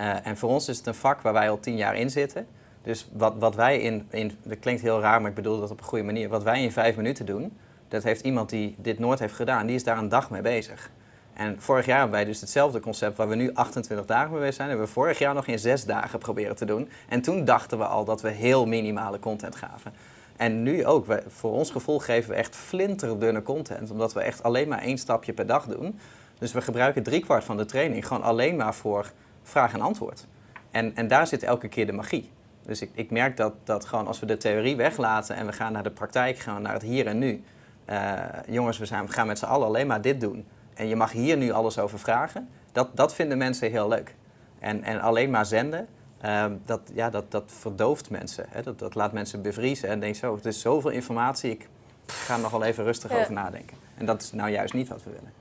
Uh, en voor ons is het een vak waar wij al tien jaar in zitten. Dus wat, wat wij in, in, dat klinkt heel raar, maar ik bedoel dat op een goede manier. Wat wij in vijf minuten doen, dat heeft iemand die dit nooit heeft gedaan, die is daar een dag mee bezig. En vorig jaar hebben wij dus hetzelfde concept waar we nu 28 dagen mee bezig zijn, hebben we vorig jaar nog in zes dagen proberen te doen. En toen dachten we al dat we heel minimale content gaven. En nu ook, voor ons gevoel geven we echt flinterdunne content, omdat we echt alleen maar één stapje per dag doen. Dus we gebruiken driekwart van de training gewoon alleen maar voor vraag en antwoord. En, en daar zit elke keer de magie. Dus ik, ik merk dat, dat gewoon als we de theorie weglaten en we gaan naar de praktijk, gaan naar het hier en nu. Uh, jongens, we, zijn, we gaan met z'n allen alleen maar dit doen. En je mag hier nu alles over vragen. Dat, dat vinden mensen heel leuk. En, en alleen maar zenden, uh, dat, ja, dat, dat verdooft mensen. Hè? Dat, dat laat mensen bevriezen en denken zo, het is zoveel informatie, ik ga er nog wel even rustig over nadenken. En dat is nou juist niet wat we willen.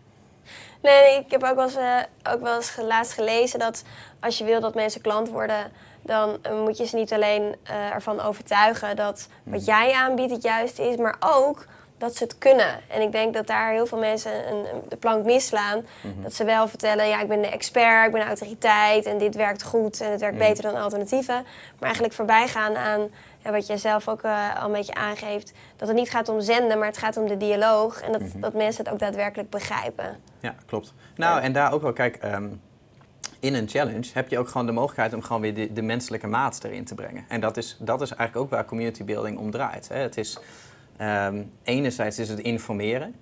Nee, ik heb ook wel eens, uh, ook wel eens laatst gelezen dat als je wil dat mensen klant worden, dan uh, moet je ze niet alleen uh, ervan overtuigen dat wat Mhm. jij aanbiedt het juiste is, maar ook dat ze het kunnen. En ik denk dat daar heel veel mensen een, een- de plank misslaan. Mhm. Dat ze wel vertellen, ja, ik ben de expert, ik ben de autoriteit en dit werkt goed en het werkt Mhm. beter dan alternatieven. Maar eigenlijk voorbij gaan aan ja, wat jij zelf ook eh, al een beetje aangeeft, dat het niet gaat om zenden, maar het gaat om de dialoog en dat, Mhm. dat mensen het ook daadwerkelijk begrijpen. Ja, klopt. Nou, en daar ook wel, kijk, ehm, in een challenge heb je ook gewoon de mogelijkheid om gewoon weer de, de menselijke maat erin te brengen. En dat is, dat is eigenlijk ook waar community building om draait. Hè. Het is, ehm, enerzijds is het informeren,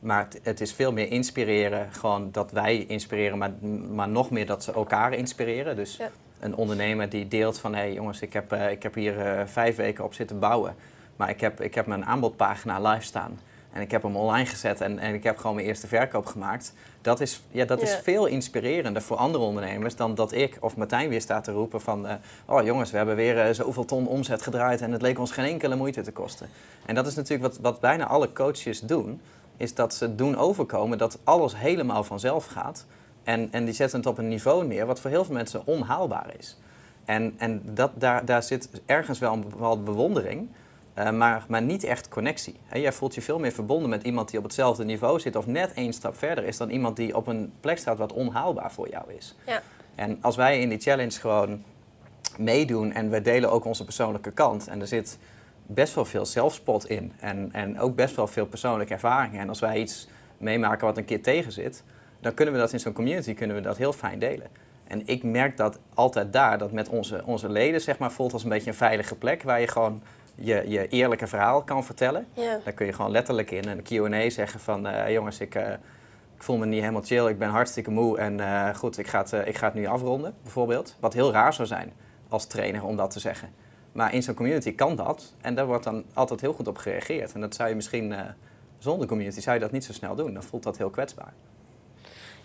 maar het, het is veel meer inspireren. Gewoon dat wij inspireren, maar, maar nog meer dat ze elkaar inspireren. Dus Ja. Een ondernemer die deelt van, hé hey, jongens, ik heb, eh, ik heb hier eh, vijf weken op zitten bouwen. Maar ik heb, ik heb mijn aanbodpagina live staan. En ik heb hem online gezet en, en ik heb gewoon mijn eerste verkoop gemaakt. Dat is, ja, dat is veel inspirerender voor andere ondernemers dan dat ik of Martijn weer staat te roepen van... eh, oh jongens, we hebben weer zoveel ton omzet gedraaid en het leek ons geen enkele moeite te kosten. En dat is natuurlijk wat, wat bijna alle coaches doen, is dat ze doen overkomen dat alles helemaal vanzelf gaat. En, en die zetten het op een niveau neer wat voor heel veel mensen onhaalbaar is. En, en dat, daar, daar zit ergens wel een bepaalde bewondering, eh, maar, maar niet echt connectie. Hè, jij voelt je veel meer verbonden met iemand die op hetzelfde niveau zit of net één stap verder is dan iemand die op een plek staat wat onhaalbaar voor jou is. Ja. En als wij in die challenge gewoon meedoen en we delen ook onze persoonlijke kant en er zit best wel veel zelfspot in en, en ook best wel veel persoonlijke ervaringen. En als wij iets meemaken wat een keer tegen zit, dan kunnen we dat in zo'n community kunnen we dat heel fijn delen. En ik merk dat altijd daar, dat met onze, onze leden zeg maar, voelt als een beetje een veilige plek waar je gewoon je, je eerlijke verhaal kan vertellen. Ja. Daar kun je gewoon letterlijk in een Q&A zeggen van... eh, jongens, ik, eh, ik voel me niet helemaal chill, ik ben hartstikke moe... en eh, goed, ik ga, het, ik ga het nu afronden, bijvoorbeeld. Wat heel raar zou zijn als trainer om dat te zeggen. Maar in zo'n community kan dat. En daar wordt dan altijd heel goed op gereageerd. En dat zou je misschien... zonder community zou je dat niet zo snel doen. Dan voelt dat heel kwetsbaar.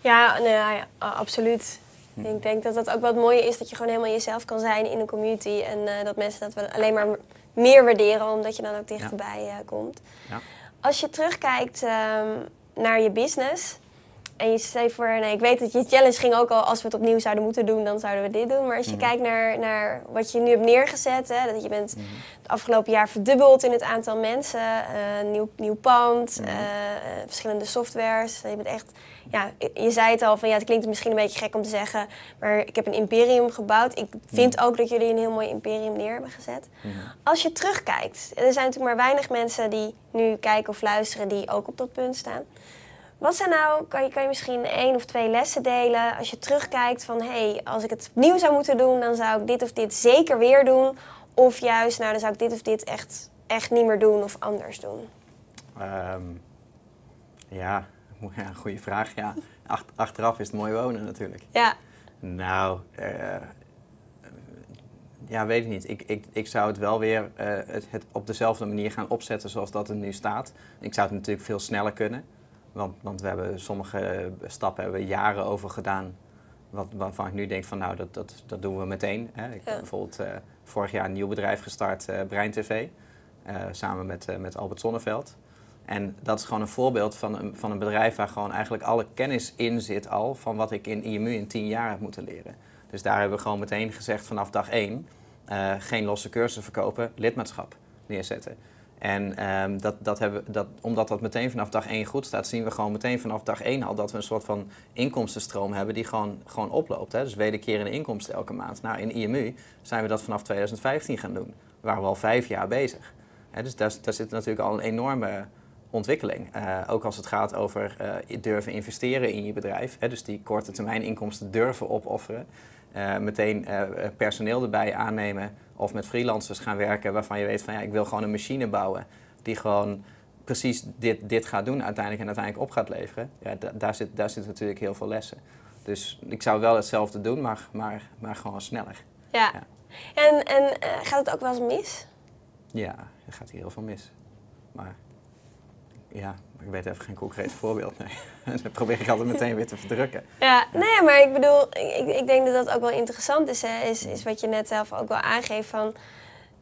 Ja, nou ja, absoluut. Hm. Ik denk dat dat ook wat mooie is, dat je gewoon helemaal jezelf kan zijn in een community. En eh, dat mensen dat wel alleen maar meer waarderen, omdat je dan ook dichterbij eh, komt. Ja. Als je terugkijkt ehm, naar je business, en je zei voor, nee, ik weet dat je challenge ging ook al, als we het opnieuw zouden moeten doen, dan zouden we dit doen. Maar als je Mhm. kijkt naar, naar wat je nu hebt neergezet, hè, dat je bent Mhm. het afgelopen jaar verdubbeld in het aantal mensen, eh, nieuw, nieuw pand, Mhm. verschillende softwares. Je bent echt, ja, je zei het al van ja, het klinkt misschien een beetje gek om te zeggen, maar ik heb een imperium gebouwd. Ik vind ook dat jullie een heel mooi imperium neer hebben gezet. Mhm. Als je terugkijkt, er zijn natuurlijk maar weinig mensen die nu kijken of luisteren die ook op dat punt staan. Wat zijn nou, kan je, kan je misschien één of twee lessen delen als je terugkijkt van hé, hey, als ik het opnieuw zou moeten doen, dan zou ik dit of dit zeker weer doen. Of juist, nou dan zou ik dit of dit echt, echt niet meer doen of anders doen. Ehm, ja, ja, goede vraag. Ja. Ach- achteraf is het mooi wonen natuurlijk. Ja, Nou, eh, ja, weet ik niet. Ik, ik, ik zou het wel weer eh, het, het op dezelfde manier gaan opzetten zoals dat er nu staat. Ik zou het natuurlijk veel sneller kunnen. Want, want we hebben sommige stappen hebben we jaren over gedaan. Wat, waarvan ik nu denk van nou, dat, dat, dat doen we meteen. Hè. Ik Ja. heb bijvoorbeeld eh, vorig jaar een nieuw bedrijf gestart, Brein TV. samen met, met Albert Sonneveld. En dat is gewoon een voorbeeld van een, van een bedrijf waar gewoon eigenlijk alle kennis in zit al van wat ik in IMU in tien jaar heb moeten leren. Dus daar hebben we gewoon meteen gezegd vanaf dag één, eh, geen losse cursussen verkopen, lidmaatschap neerzetten. En ehm, dat, dat hebben, dat, omdat dat meteen vanaf dag één goed staat, zien we gewoon meteen vanaf dag één al dat we een soort van inkomstenstroom hebben die gewoon, gewoon oploopt. Hè? Dus wederkerende inkomsten elke maand. Nou, in IMU zijn we dat vanaf 2015 gaan doen. We waren we al vijf jaar bezig. Hè? Dus daar, daar zit natuurlijk al een enorme ontwikkeling. Eh, ook als het gaat over eh, durven investeren in je bedrijf. Hè? Dus die korte termijn inkomsten durven opofferen. Eh, meteen personeel erbij aannemen of met freelancers gaan werken waarvan je weet van ja, ik wil gewoon een machine bouwen die gewoon precies dit, dit gaat doen uiteindelijk en uiteindelijk op gaat leveren. Ja, da- daar, zit, daar zit natuurlijk heel veel lessen. dus ik zou wel hetzelfde doen, maar, maar, maar gewoon sneller. Ja. Ja. En, en gaat het ook wel eens mis? Ja, er gaat hier heel veel mis. Maar ja, ik weet even geen concreet voorbeeld. Nee. dat probeer ik altijd meteen weer te verdrukken. Ja, nee, maar ik bedoel, ik, ik denk dat dat ook wel interessant is, hè, is, is wat je net zelf ook wel aangeeft van...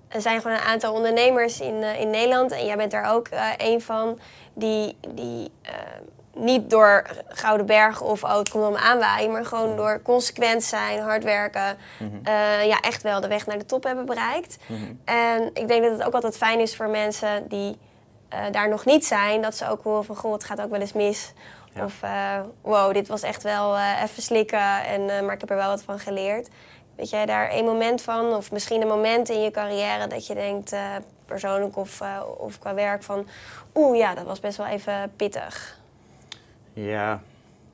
Er zijn gewoon een aantal ondernemers in, eh, in Nederland en jij bent er ook eh een van die, die eh, niet door Gouden Berg of oh, het komt om aanwaaien, maar gewoon door consequent zijn, hard werken, eh, ja, echt wel de weg naar de top hebben bereikt. Mhm. En ik denk dat het ook altijd fijn is voor mensen die eh, daar nog niet zijn, dat ze ook horen van goh, het gaat ook wel eens mis. Ja. Of eh, wow, dit was echt wel eh, even slikken, en, maar ik heb er wel wat van geleerd. Weet jij daar één moment van, of misschien een moment in je carrière dat je denkt, persoonlijk of, of qua werk, van oeh ja, dat was best wel even pittig. Ja,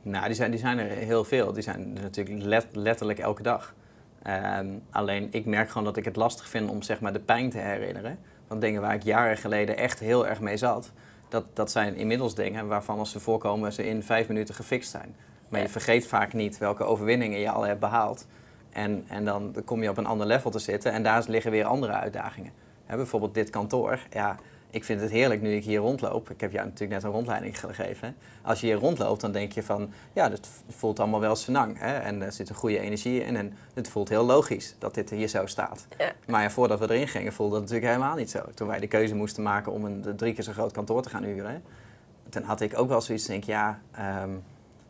nou, die zijn, die zijn er heel veel. Die zijn er natuurlijk let- letterlijk elke dag. Ehm, alleen ik merk gewoon dat ik het lastig vind om zeg maar, de pijn te herinneren. Dingen waar ik jaren geleden echt heel erg mee zat. Dat, dat zijn inmiddels dingen waarvan als ze voorkomen ze in vijf minuten gefixt zijn. Maar je vergeet vaak niet welke overwinningen je al hebt behaald. En, en dan kom je op een ander level te zitten en daar liggen weer andere uitdagingen. Hè, bijvoorbeeld dit kantoor. Ja, ik vind het heerlijk nu ik hier rondloop. Ik heb jou natuurlijk net een rondleiding gegeven. Als je hier rondloopt, dan denk je van... Ja, het voelt allemaal wel senang. Hè? En er zit een goede energie in. En het voelt heel logisch dat dit hier zo staat. Ja. Maar ja, voordat we erin gingen, voelde het natuurlijk helemaal niet zo. Toen wij de keuze moesten maken om een drie keer zo groot kantoor te gaan huren... Toen had ik ook wel zoiets, denk ik, ja, ehm,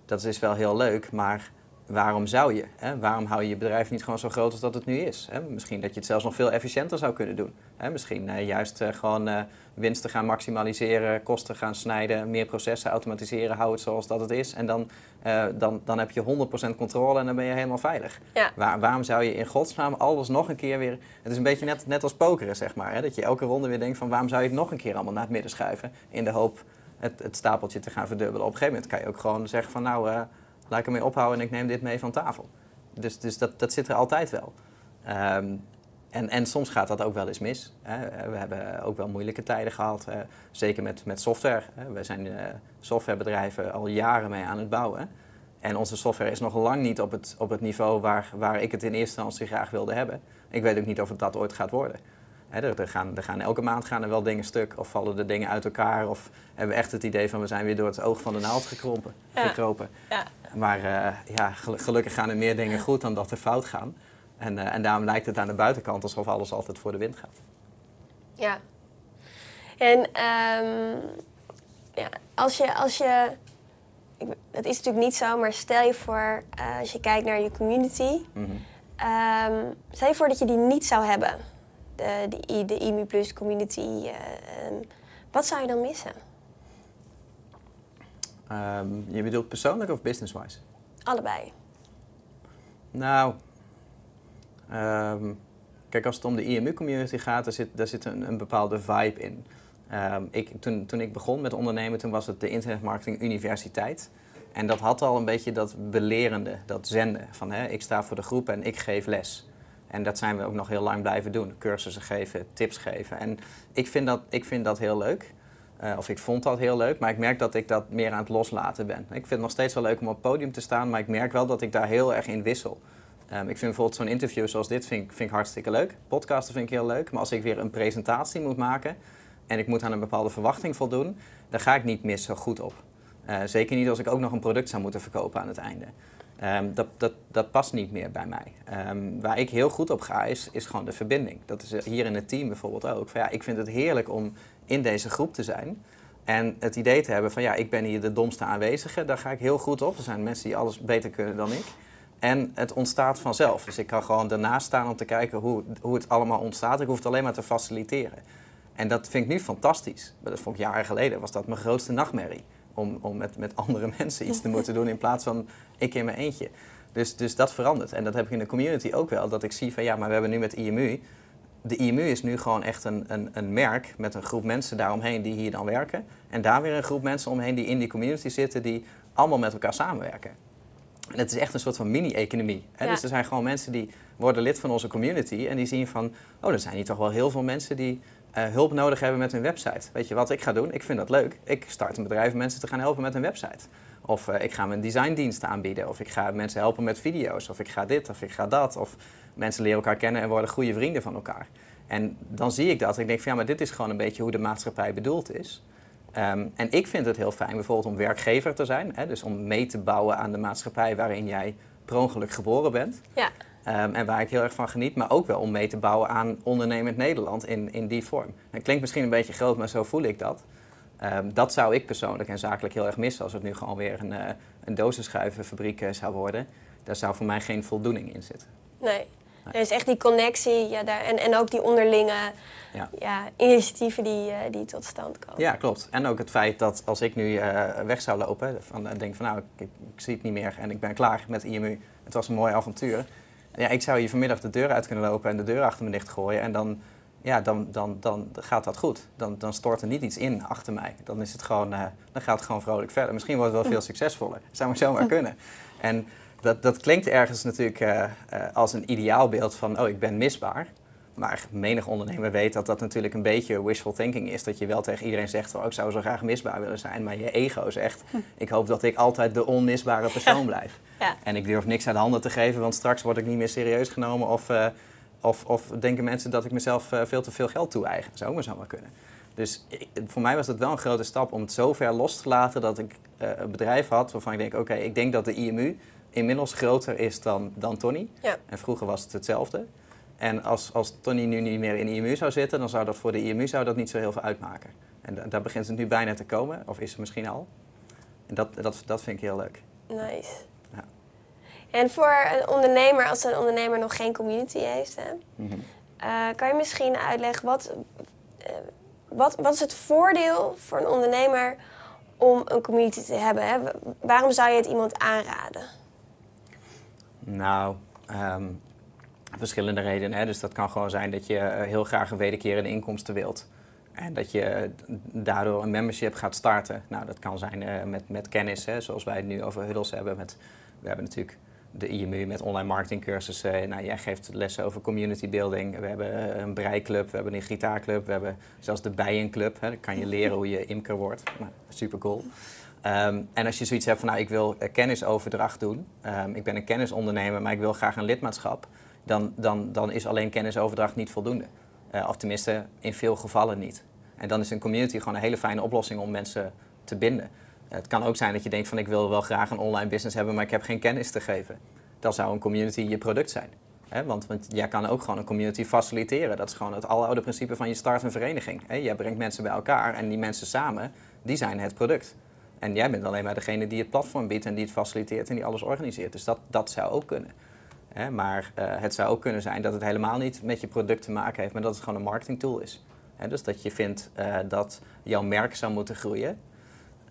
dat is wel heel leuk, maar waarom zou je? Hè? Waarom hou je je bedrijf niet gewoon zo groot als dat het nu is? Hè? Misschien dat je het zelfs nog veel efficiënter zou kunnen doen. Hè? Misschien eh, juist eh, gewoon eh, winsten gaan maximaliseren, kosten gaan snijden, meer processen automatiseren, hou het zoals dat het is. En dan, dan, dan heb je 100% controle en dan ben je helemaal veilig. Ja. Waar, waarom zou je in godsnaam alles nog een keer weer... Het is een beetje net, net als pokeren, zeg maar. Hè? Dat je elke ronde weer denkt van waarom zou je het nog een keer allemaal naar het midden schuiven? In de hoop het, het stapeltje te gaan verdubbelen. Op een gegeven moment kan je ook gewoon zeggen van nou, laat ik ermee ophouden en ik neem dit mee van tafel. Dus, dus dat, dat zit er altijd wel. Ehm, en, en soms gaat dat ook wel eens mis. Hè. We hebben ook wel moeilijke tijden gehad, eh, zeker met, met software. Hè. We zijn eh, softwarebedrijven al jaren mee aan het bouwen. En onze software is nog lang niet op het, op het niveau waar, waar ik het in eerste instantie graag wilde hebben. Ik weet ook niet of het dat ooit gaat worden. Er, er gaan, er gaan elke maand gaan er wel dingen stuk of vallen er dingen uit elkaar. Of hebben we echt het idee van we zijn weer door het oog van de naald gekrompen, Ja. gekropen. Ja. Maar eh, ja, gel- gelukkig gaan er meer dingen goed dan dat er fout gaan. En, eh, en daarom lijkt het aan de buitenkant alsof alles altijd voor de wind gaat. Ja. En ehm, ja, als je, als je, het is natuurlijk niet zo, maar stel je voor, eh, als je kijkt naar je community, Mhm. ehm, stel je voor dat je die niet zou hebben, de, de, de IMU Plus community, eh, ehm, wat zou je dan missen? Ehm, je bedoelt persoonlijk of business-wise? Allebei. Nou, ehm, kijk, als het om de IMU-community gaat, daar zit, daar zit een, een bepaalde vibe in. Ik, toen, toen ik begon met ondernemen, toen was het de Internet Marketing Universiteit. En dat had al een beetje dat belerende, dat zenden. Van hè, ik sta voor de groep en ik geef les. En dat zijn we ook nog heel lang blijven doen. Cursussen geven, tips geven. En ik vind dat, ik vind dat heel leuk. Eh, of ik vond dat heel leuk, maar ik merk dat ik dat meer aan het loslaten ben. Ik vind het nog steeds wel leuk om op het podium te staan, maar ik merk wel dat ik daar heel erg in wissel. Ehm, ik vind bijvoorbeeld zo'n interview zoals dit vind, vind ik hartstikke leuk. Podcasten vind ik heel leuk, maar als ik weer een presentatie moet maken en ik moet aan een bepaalde verwachting voldoen, dan ga ik niet mis zo goed op. Eh, zeker niet als ik ook nog een product zou moeten verkopen aan het einde. Ehm, dat, dat, dat past niet meer bij mij. Ehm, waar ik heel goed op ga, is, is gewoon de verbinding. Dat is eh, hier in het team bijvoorbeeld ook. Van, ja, ik vind het heerlijk om in deze groep te zijn. En het idee te hebben van ja, ik ben hier de domste aanwezige. Daar ga ik heel goed op. Er zijn mensen die alles beter kunnen dan ik. En het ontstaat vanzelf. Dus ik kan gewoon daarnaast staan om te kijken hoe, hoe het allemaal ontstaat. Ik hoef het alleen maar te faciliteren. En dat vind ik nu fantastisch. Dat vond ik jaren geleden, was dat mijn grootste nachtmerrie. Om, om met, met andere mensen iets te moeten doen in plaats van ik in mijn eentje. Dus, dus dat verandert. En dat heb ik in de community ook wel. Dat ik zie van ja, maar we hebben nu met IMU. De IMU is nu gewoon echt een, een, een merk met een groep mensen daaromheen die hier dan werken. En daar weer een groep mensen omheen die in die community zitten die allemaal met elkaar samenwerken. En het is echt een soort van mini-economie. Ja. Dus er zijn gewoon mensen die worden lid van onze community en die zien van, oh, er zijn hier toch wel heel veel mensen die eh, hulp nodig hebben met hun website. Weet je wat ik ga doen? Ik vind dat leuk. Ik start een bedrijf om mensen te gaan helpen met hun website. Of eh, ik ga mijn designdiensten aanbieden. Of ik ga mensen helpen met video's. Of ik ga dit of ik ga dat. Of mensen leren elkaar kennen en worden goede vrienden van elkaar. En dan zie ik dat. Ik denk van ja, maar dit is gewoon een beetje hoe de maatschappij bedoeld is. Ehm, en ik vind het heel fijn bijvoorbeeld om werkgever te zijn. Hè, dus om mee te bouwen aan de maatschappij waarin jij per ongeluk geboren bent. Ja. Ehm, en waar ik heel erg van geniet, maar ook wel om mee te bouwen aan ondernemend Nederland in, in die vorm. Het klinkt misschien een beetje groot, maar zo voel ik dat. Ehm, dat zou ik persoonlijk en zakelijk heel erg missen als het nu gewoon weer een, uh, een dozenschuivenfabriek uh, zou worden. Daar zou voor mij geen voldoening in zitten. Nee. Er is echt die connectie ja, daar, en, en ook die onderlinge ja. ja initiatieven die, uh, die tot stand komen. Ja, klopt. En ook het feit dat als ik nu weg zou lopen, van, denk van nou, ik, ik, zie het niet meer en ik ben klaar met IMU. Het was een mooi avontuur ja, ik zou hier vanmiddag de deur uit kunnen lopen en de deur achter me dicht gooien. En dan, ja, dan, dan, dan gaat dat goed. Dan, dan stort er niet iets in achter mij. Dan, is het gewoon, uh, dan gaat het gewoon vrolijk verder. Misschien wordt het wel veel succesvoller. Dat zou maar zomaar kunnen. En dat, dat klinkt ergens natuurlijk uh, uh, als een ideaalbeeld van, oh, ik ben misbaar. Maar menig ondernemer weet dat dat natuurlijk een beetje wishful thinking is. Dat je wel tegen iedereen zegt, oh, ik zou zo graag misbaar willen zijn. Maar je ego zegt, ik hoop dat ik altijd de onmisbare persoon blijf. Ja. En ik durf niks aan de handen te geven, want straks word ik niet meer serieus genomen. Of, uh, of, of denken mensen dat ik mezelf uh, veel te veel geld toe-eigen. Zou maar zo maar kunnen. Dus ik, voor mij was het wel een grote stap om het zo ver los te laten dat ik uh, een bedrijf had waarvan ik denk, oké, okay, ik denk dat de IMU inmiddels groter is dan, dan Tony. Ja. En vroeger was het hetzelfde. En als, als Tony nu niet meer in de IMU zou zitten, dan zou dat voor de IMU zou dat niet zo heel veel uitmaken. En da daar begint het nu bijna te komen, of is het misschien al. En dat, dat, dat vind ik heel leuk. Nice. En voor een ondernemer, als een ondernemer nog geen community heeft, hè, mm -hmm. uh, kan je misschien uitleggen wat, uh, wat, wat is het voordeel voor een ondernemer om een community te hebben? Hè? Waarom zou je het iemand aanraden? Nou, um, verschillende redenen. Hè. Dus dat kan gewoon zijn dat je eh, heel graag een wederkerende inkomsten wilt. En dat je daardoor een membership gaat starten. Nou, dat kan zijn uh, met, met kennis, hè, zoals wij het nu over Huddles hebben. Met, we hebben natuurlijk de IMU met online marketingcursussen. Nou, jij geeft lessen over community building. We hebben een breiklub, we hebben een gitaarclub, we hebben zelfs de bijenclub. Hè. Dan kan je leren hoe je imker wordt. Nou, super cool. Um, en als je zoiets hebt van, nou, ik wil kennisoverdracht doen. Um, ik ben een kennisondernemer, maar ik wil graag een lidmaatschap dan, dan, dan is alleen kennisoverdracht niet voldoende. Uh, of tenminste, in veel gevallen niet. En dan is een community gewoon een hele fijne oplossing om mensen te binden. Het kan ook zijn dat je denkt van ik wil wel graag een online business hebben, maar ik heb geen kennis te geven. Dan zou een community je product zijn. Want, want jij kan ook gewoon een community faciliteren. Dat is gewoon het aloude principe van je start een vereniging. Jij brengt mensen bij elkaar en die mensen samen, die zijn het product. En jij bent alleen maar degene die het platform biedt en die het faciliteert en die alles organiseert. Dus dat, dat zou ook kunnen. Maar uh, het zou ook kunnen zijn dat het helemaal niet met je product te maken heeft, maar dat het gewoon een marketing tool is. Dus dat je vindt uh, dat jouw merk zou moeten groeien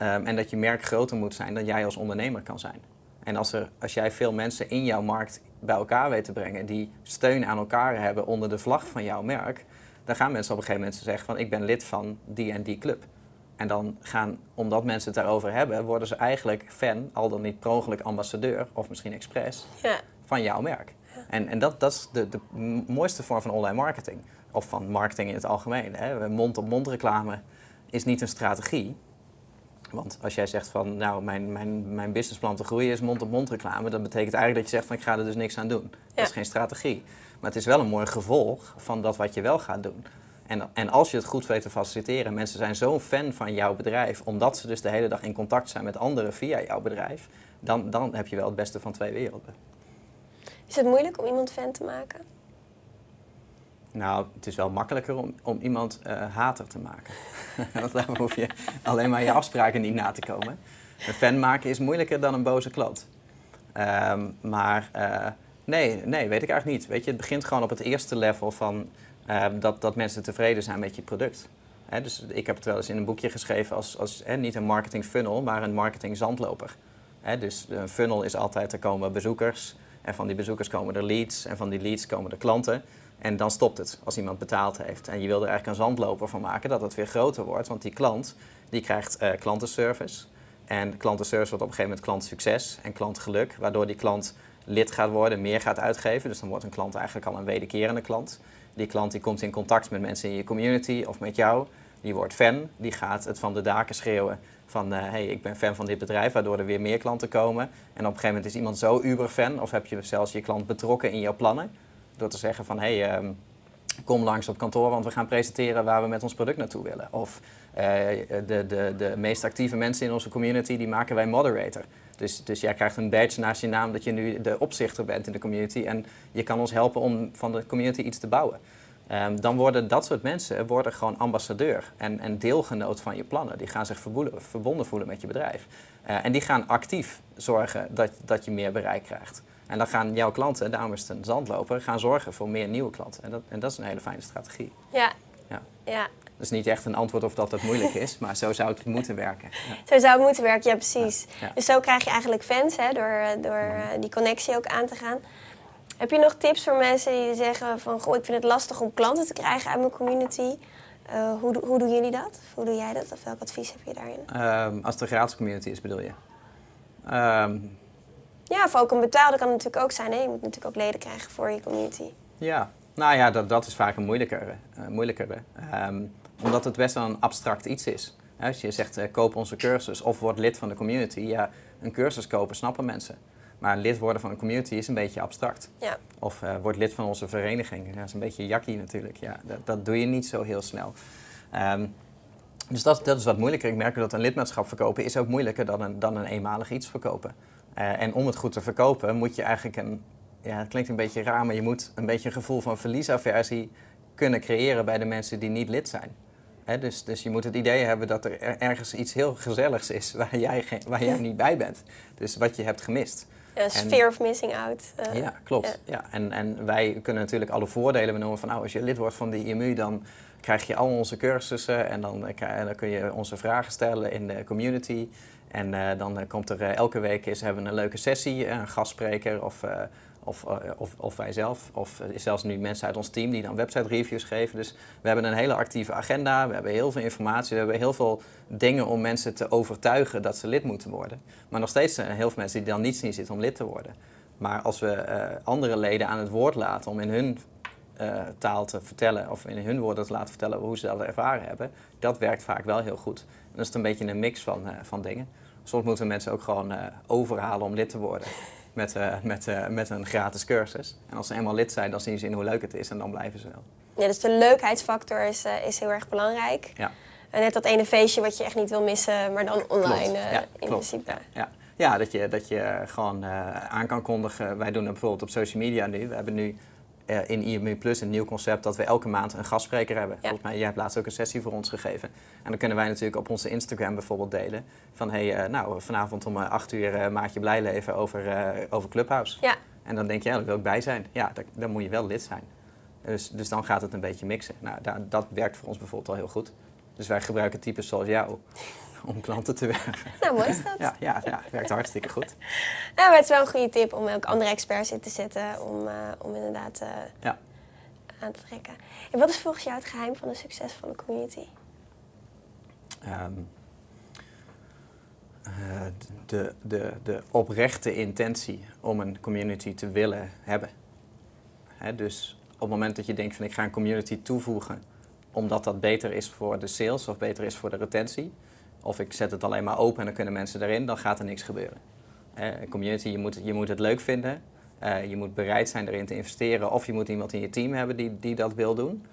um, en dat je merk groter moet zijn dan jij als ondernemer kan zijn. En als, er, als jij veel mensen in jouw markt bij elkaar weet te brengen die steun aan elkaar hebben onder de vlag van jouw merk, dan gaan mensen op een gegeven moment zeggen van ik ben lid van die en die club. En dan gaan, omdat mensen het daarover hebben, worden ze eigenlijk fan, al dan niet per ongeluk ambassadeur of misschien expres, ja van jouw merk. En, en dat, dat is de, de mooiste vorm van online marketing. Of van marketing in het algemeen. Mond-op-mond reclame is niet een strategie. Want als jij zegt van, nou, mijn, mijn, mijn businessplan te groeien is mond-op-mond reclame, dan betekent eigenlijk dat je zegt van, ik ga er dus niks aan doen. Dat is geen strategie. Maar het is wel een mooi gevolg van dat wat je wel gaat doen. En, en als je het goed weet te faciliteren, mensen zijn zo'n fan van jouw bedrijf, omdat ze dus de hele dag in contact zijn met anderen via jouw bedrijf, dan, dan heb je wel het beste van twee werelden. Is het moeilijk om iemand fan te maken? Nou, het is wel makkelijker om, om iemand uh, hater te maken. Want dan hoef je alleen maar je afspraken niet na te komen. Een fan maken is moeilijker dan een boze klant. Um, maar uh, nee, nee, weet ik eigenlijk niet. Weet je, het begint gewoon op het eerste level van uh, dat, dat mensen tevreden zijn met je product. He, dus ik heb het wel eens in een boekje geschreven als, als he, niet een marketing funnel, maar een marketing zandloper. He, dus een funnel is altijd, er komen bezoekers, en van die bezoekers komen er leads en van die leads komen er klanten. En dan stopt het als iemand betaald heeft. En je wil er eigenlijk een zandloper van maken dat het weer groter wordt. Want die klant die krijgt uh, klantenservice. En klantenservice wordt op een gegeven moment klantsucces en klantgeluk. Waardoor die klant lid gaat worden, meer gaat uitgeven. Dus dan wordt een klant eigenlijk al een wederkerende klant. Die klant die komt in contact met mensen in je community of met jou. die wordt fan, die gaat het van de daken schreeuwen van hé, hey, ik ben fan van dit bedrijf, waardoor er weer meer klanten komen. En op een gegeven moment is iemand zo uber fan, of heb je zelfs je klant betrokken in jouw plannen, door te zeggen van hey, ehm, kom langs op kantoor, want we gaan presenteren waar we met ons product naartoe willen. Of uh, de, de, de meest actieve mensen in onze community, die maken wij moderator. Dus, dus jij krijgt een badge naast je naam dat je nu de opzichter bent in de community en je kan ons helpen om van de community iets te bouwen. Um, dan worden dat soort mensen worden gewoon ambassadeur en, en deelgenoot van je plannen. Die gaan zich verbonden, voelen met je bedrijf. Uh, en die gaan actief zorgen dat, dat je meer bereik krijgt. En dan gaan jouw klanten, daarom is het een zandloper, gaan zorgen voor meer nieuwe klanten. En dat, en dat is een hele fijne strategie. Ja. ja. ja. Dat is niet echt een antwoord of dat dat moeilijk is, maar zo zou het moeten werken. Ja. Zo zou het moeten werken, ja precies. Ja. Dus zo krijg je eigenlijk fans hè, door, door uh, die connectie ook aan te gaan. Heb je nog tips voor mensen die zeggen van... Goh, ik vind het lastig om klanten te krijgen uit mijn community. Uh, hoe, hoe doen jullie dat? Hoe doe jij dat? Of welk advies heb je daarin? Um, als het een gratis community is, bedoel je? Um, ja, of ook een betaalde kan natuurlijk ook zijn. Hè? Je moet natuurlijk ook leden krijgen voor je community. Ja, nou ja, dat, dat is vaak een moeilijkere. Uh, moeilijkere. Um, omdat het best wel een abstract iets is. Als je zegt, uh, koop onze cursus of word lid van de community. Ja, een cursus kopen snappen mensen. Maar lid worden van een community is een beetje abstract. Ja. Of uh, word lid van onze vereniging. Dat is een beetje jakkie natuurlijk. Ja, dat, dat doe je niet zo heel snel. Um, dus dat, dat is wat moeilijker. Ik merk dat een lidmaatschap verkopen is ook moeilijker dan een, dan een eenmalig iets verkopen. Uh, en om het goed te verkopen moet je eigenlijk een... Ja, het klinkt een beetje raar, maar je moet een beetje een gevoel van verliesaversie kunnen creëren bij de mensen die niet lid zijn. He, dus, dus je moet het idee hebben dat er ergens iets heel gezelligs is waar jij, waar jij niet bij bent. Dus wat je hebt gemist. Ja, fear of missing out. Uh, ja, klopt. Ja. ja. En, en wij kunnen natuurlijk alle voordelen benoemen van nou, als je lid wordt van de IMU, dan krijg je al onze cursussen en dan, en dan kun je onze vragen stellen in de community. En uh, dan komt er uh, elke week is, hebben we een leuke sessie, een gastspreker of, uh, of, of, of wij zelf. Of zelfs nu mensen uit ons team die dan website reviews geven. Dus we hebben een hele actieve agenda, we hebben heel veel informatie, we hebben heel veel dingen om mensen te overtuigen dat ze lid moeten worden. Maar nog steeds zijn er heel veel mensen die dan niet zien zitten om lid te worden. Maar als we andere leden aan het woord laten om in hun taal te vertellen of in hun woorden te laten vertellen hoe ze dat ervaren hebben, dat werkt vaak wel heel goed. En dat is een beetje een mix van, van dingen. Soms moeten mensen ook gewoon uh, overhalen om lid te worden met, uh, met, uh, met een gratis cursus. En als ze eenmaal lid zijn, dan zien ze in hoe leuk het is en dan blijven ze wel. Ja, dus de leukheidsfactor is, is heel erg belangrijk. Ja. En net dat ene feestje wat je echt niet wil missen, maar dan online ja, in klopt. principe. Ja, ja. ja, dat, je, dat je gewoon aan kan kondigen. Wij doen het bijvoorbeeld op social media nu. We hebben nu uh, in IMU Plus een nieuw concept dat we elke maand een gastspreker hebben. Ja. Volgens mij, jij hebt laatst ook een sessie voor ons gegeven. En dan kunnen wij natuurlijk op onze Instagram bijvoorbeeld delen. Van hé, hey, uh, nou vanavond om 8 uur uh, maak je blij leven over, over Clubhouse. Ja. En dan denk je, ja, daar wil ik bij zijn. Ja, daar, dan moet je wel lid zijn. Dus, dus dan gaat het een beetje mixen. Nou, daar, dat werkt voor ons bijvoorbeeld al heel goed. Dus wij gebruiken types zoals jou om klanten te werven. Nou, mooi is dat. Ja, ja, ja werkt hartstikke goed. Nou, maar het is wel een goede tip om ook andere experts in te zetten om, uh, om inderdaad uh, ja. aan te trekken. En wat is volgens jou het geheim van een succesvolle community? Um, uh, de, de, de oprechte intentie om een community te willen hebben. Hè, dus op het moment dat je denkt van ik ga een community toevoegen omdat dat beter is voor de sales of beter is voor de retentie, of ik zet het alleen maar open en dan kunnen mensen erin, dan gaat er niks gebeuren. Uh, community, je moet, je moet het leuk vinden. Uh, je moet bereid zijn erin te investeren. Of je moet iemand in je team hebben die, die dat wil doen.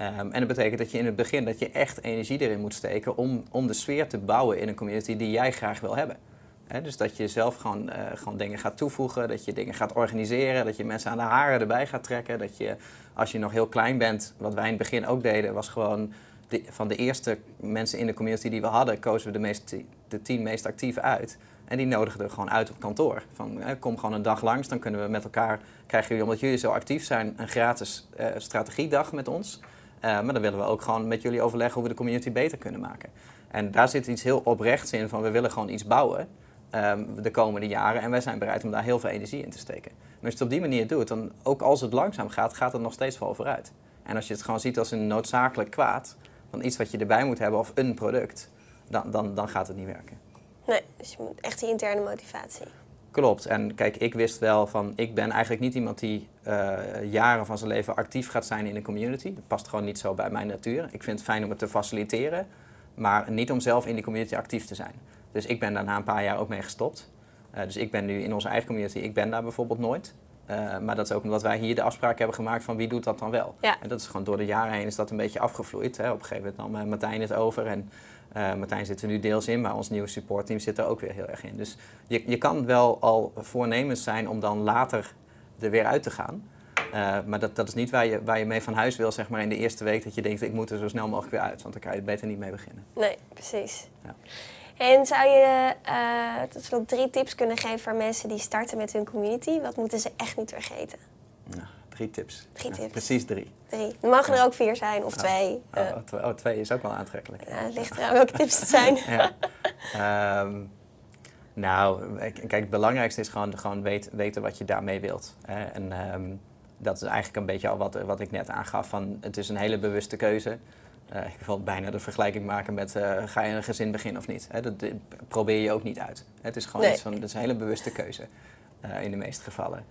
Um, en dat betekent dat je in het begin dat je echt energie erin moet steken om, om de sfeer te bouwen in een community die jij graag wil hebben. He, dus dat je zelf gewoon, uh, gewoon dingen gaat toevoegen, dat je dingen gaat organiseren, dat je mensen aan de haren erbij gaat trekken. Dat je, als je nog heel klein bent, wat wij in het begin ook deden, was gewoon van de eerste mensen in de community die we hadden, kozen we de, meest, de tien meest actieve uit. En die nodigden gewoon uit op kantoor. Van, eh, kom gewoon een dag langs, dan kunnen we met elkaar, krijgen jullie, omdat jullie zo actief zijn, een gratis uh, strategiedag met ons. Uh, maar dan willen we ook gewoon met jullie overleggen hoe we de community beter kunnen maken. En daar zit iets heel oprechts in van, we willen gewoon iets bouwen um, de komende jaren. En wij zijn bereid om daar heel veel energie in te steken. En als je het op die manier doet, dan ook als het langzaam gaat, gaat het nog steeds wel vooruit. En als je het gewoon ziet als een noodzakelijk kwaad, van iets wat je erbij moet hebben of een product, dan, dan, dan gaat het niet werken. Nee, dus je moet echt die interne motivatie. Klopt. En kijk, ik wist wel van, ik ben eigenlijk niet iemand die uh, jaren van zijn leven actief gaat zijn in een community. Dat past gewoon niet zo bij mijn natuur. Ik vind het fijn om het te faciliteren, maar niet om zelf in die community actief te zijn. Dus ik ben daar na een paar jaar ook mee gestopt. Uh, dus ik ben nu in onze eigen community, ik ben daar bijvoorbeeld nooit. Uh, maar dat is ook omdat wij hier de afspraak hebben gemaakt van wie doet dat dan wel. Ja. En dat is gewoon door de jaren heen is dat een beetje afgevloeid. Hè. Op een gegeven moment nam Martijn het over en uh, Martijn zit er nu deels in, maar ons nieuwe supportteam zit er ook weer heel erg in. Dus je, je kan wel al voornemens zijn om dan later er weer uit te gaan. Uh, maar dat, dat is niet waar je, waar je mee van huis wil, zeg maar in de eerste week dat je denkt, ik moet er zo snel mogelijk weer uit. Want dan kan je er beter niet mee beginnen. Nee, precies. Ja. En zou je uh, wel drie tips kunnen geven voor mensen die starten met hun community? Wat moeten ze echt niet vergeten? Nou, drie tips. Drie tips. precies drie. Drie. Er mogen er ook vier zijn of twee. Oh, oh, twee. oh, twee is ook wel aantrekkelijk. Ja, het ligt eraan welke tips het zijn. ja. um, nou, kijk, het belangrijkste is gewoon, gewoon weet, weten wat je daarmee wilt. Hè. En um, dat is eigenlijk een beetje al wat, wat ik net aangaf. Van, het is een hele bewuste keuze. Uh, ik wil bijna de vergelijking maken met uh, ga je een gezin beginnen of niet. Hè? Dat, dat, probeer je ook niet uit. Het is gewoon nee. iets van, het is een hele bewuste keuze in de meeste gevallen.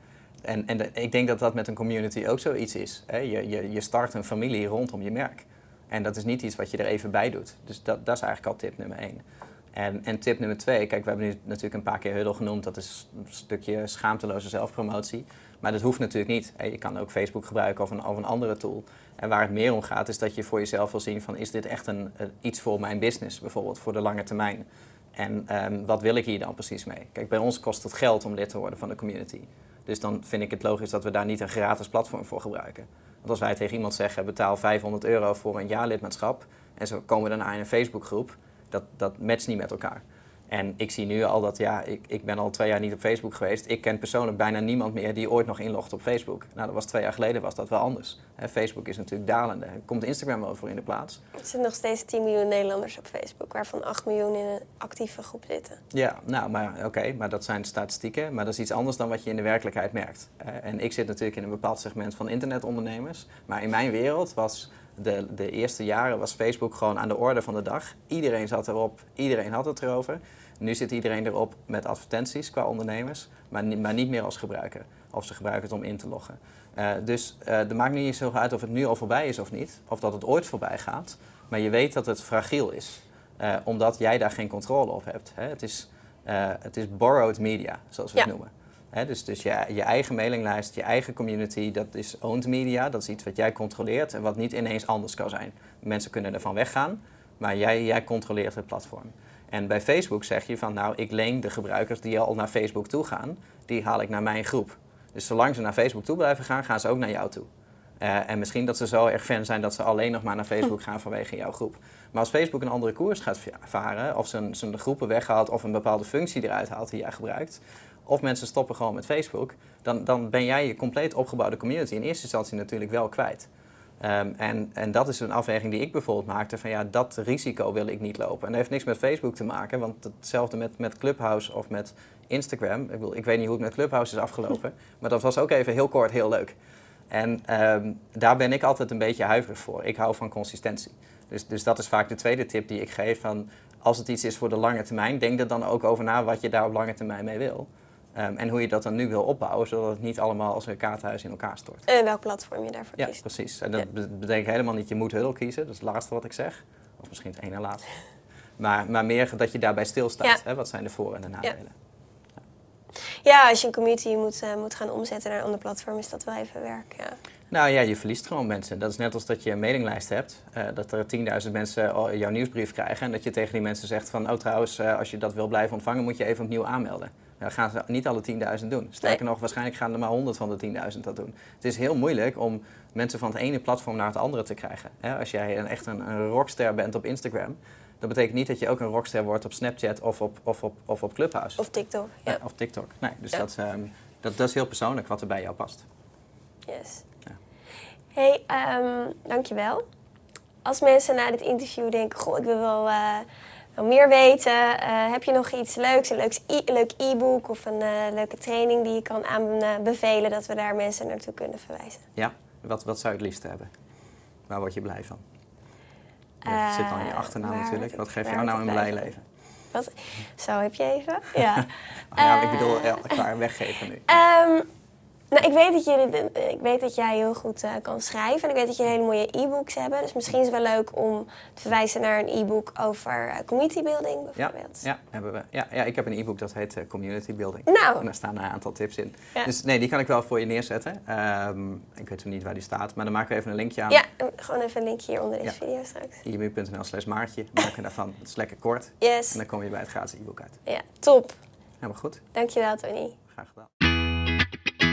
En, en de, ik denk dat dat met een community ook zoiets is. Hè? Je, je, je start een familie rondom je merk. En dat is niet iets wat je er even bij doet. Dus dat, dat is eigenlijk al tip nummer één. En, en tip nummer twee, kijk, we hebben nu natuurlijk een paar keer Huddle genoemd. Dat is een stukje schaamteloze zelfpromotie. Maar dat hoeft natuurlijk niet. Je kan ook Facebook gebruiken of een, of een andere tool. En waar het meer om gaat, is dat je voor jezelf wil zien van... is dit echt een, iets voor mijn business, bijvoorbeeld, voor de lange termijn? En um, wat wil ik hier dan precies mee? Kijk, bij ons kost het geld om lid te worden van de community. Dus dan vind ik het logisch dat we daar niet een gratis platform voor gebruiken. Want als wij tegen iemand zeggen, betaal 500 euro voor een jaarlidmaatschap... en zo komen daarna in een Facebookgroep, dat, dat matcht niet met elkaar. En ik zie nu al dat, ja, ik, ik ben al twee jaar niet op Facebook geweest. Ik ken persoonlijk bijna niemand meer die ooit nog inlogt op Facebook. Nou, dat was twee jaar geleden was dat wel anders. He, Facebook is natuurlijk dalende. Komt Instagram wel voor in de plaats. Er zitten nog steeds 10 miljoen Nederlanders op Facebook, waarvan 8 miljoen in een actieve groep zitten. Ja, nou, maar oké, okay, maar dat zijn statistieken. Maar dat is iets anders dan wat je in de werkelijkheid merkt. Uh, en ik zit natuurlijk in een bepaald segment van internetondernemers. Maar in mijn wereld was de, de eerste jaren was Facebook gewoon aan de orde van de dag. Iedereen zat erop, iedereen had het erover. Nu zit iedereen erop met advertenties qua ondernemers, maar, niet, maar niet meer als gebruiker. Of ze gebruiken het om in te loggen. Uh, dus uh, het maakt niet zo uit of het nu al voorbij is of niet, of dat het ooit voorbij gaat. Maar je weet dat het fragiel is, uh, omdat jij daar geen controle op hebt. Hè? Het, is, het is borrowed media, zoals we ja. het noemen. Hè? Dus, dus je, je eigen mailinglijst, je eigen community, dat is owned media. Dat is iets wat jij controleert en wat niet ineens anders kan zijn. Mensen kunnen ervan weggaan, maar jij, jij controleert het platform. En bij Facebook zeg je van nou, ik leen de gebruikers die al naar Facebook toe gaan, die haal ik naar mijn groep. Dus zolang ze naar Facebook toe blijven gaan, gaan ze ook naar jou toe. Uh, en misschien dat ze zo erg fan zijn dat ze alleen nog maar naar Facebook gaan vanwege jouw groep. Maar als Facebook een andere koers gaat varen, of zijn, zijn groepen weghaalt of een bepaalde functie eruit haalt die jij gebruikt, of mensen stoppen gewoon met Facebook, dan, dan ben jij je compleet opgebouwde community in eerste instantie natuurlijk wel kwijt. Um, en, en dat is een afweging die ik bijvoorbeeld maakte van ja, dat risico wil ik niet lopen. En dat heeft niks met Facebook te maken, want hetzelfde met, met Clubhouse of met Instagram. Ik, bedoel, ik weet niet hoe het met Clubhouse is afgelopen, maar dat was ook even heel kort heel leuk. En um, daar ben ik altijd een beetje huiverig voor. Ik hou van consistentie. Dus, dus dat is vaak de tweede tip die ik geef van als het iets is voor de lange termijn, denk er dan ook over na wat je daar op lange termijn mee wil. Um, en hoe je dat dan nu wil opbouwen, zodat het niet allemaal als een kaarthuis in elkaar stort. En welk platform je daarvoor ja, kiest. precies. En dat ja. betekent helemaal niet je moet Huddle kiezen, dat is het laatste wat ik zeg. Of misschien het ene laatste. Maar, maar meer dat je daarbij stilstaat. Ja. Hè? Wat zijn de voor- en de nadelen? Ja. ja, als je een community moet, uh, moet gaan omzetten naar een ander platform, is dat wel even werk. Ja. Nou ja, je verliest gewoon mensen. Dat is net als dat je een mailinglijst hebt. Uh, dat er 10.000 mensen jouw nieuwsbrief krijgen. En dat je tegen die mensen zegt van... oh trouwens, uh, als je dat wil blijven ontvangen, moet je even opnieuw aanmelden. Dan gaan ze niet alle 10.000 doen. Sterker nog, waarschijnlijk gaan er maar 100 van de 10.000 dat doen. Het is heel moeilijk om mensen van het ene platform naar het andere te krijgen. Als jij een, echt een, een rockster bent op Instagram... dat betekent niet dat je ook een rockster wordt op Snapchat of op, of op, of op Clubhouse. Of TikTok, ja. ja of TikTok. Nee, dus ja. dat, um, dat, dat is heel persoonlijk wat er bij jou past. Yes. Hey, um, dankjewel. Als mensen na dit interview denken... goh, ik wil wel... Uh, wil meer weten, uh, heb je nog iets leuks, een leuks e leuk e-book of een uh, leuke training die je kan aanbevelen dat we daar mensen naartoe kunnen verwijzen? Ja, wat, wat zou je het liefst hebben? Waar word je blij van? Dat zit al in je achternaam natuurlijk. Wat geeft jou nou een blij leven? Wat? Zo, heb je even? Ja. Ja, ik bedoel, eh, elkaar weggeven nu. Ehm, nou, ik weet dat, jullie, ik weet dat jij heel goed uh, kan schrijven. En ik weet dat je hele mooie e-books hebben. Dus misschien is het wel leuk om te verwijzen naar een e-book over uh, community building bijvoorbeeld. Ja, ja, hebben we. Ja, ja, ik heb een e-book dat heet uh, Community Building. Nou. En daar staan een aantal tips in. Ja. Dus nee, die kan ik wel voor je neerzetten. Um, ik weet niet waar die staat, maar dan maken we even een linkje aan. Ja, gewoon even een linkje hier onder deze video straks. imu.nl slash maartje. Maken daarvan. Het is lekker kort. Yes. En dan kom je bij het gratis e-book uit. Ja, top. Helemaal goed. Dankjewel, Tony. Graag gedaan.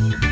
Thank you.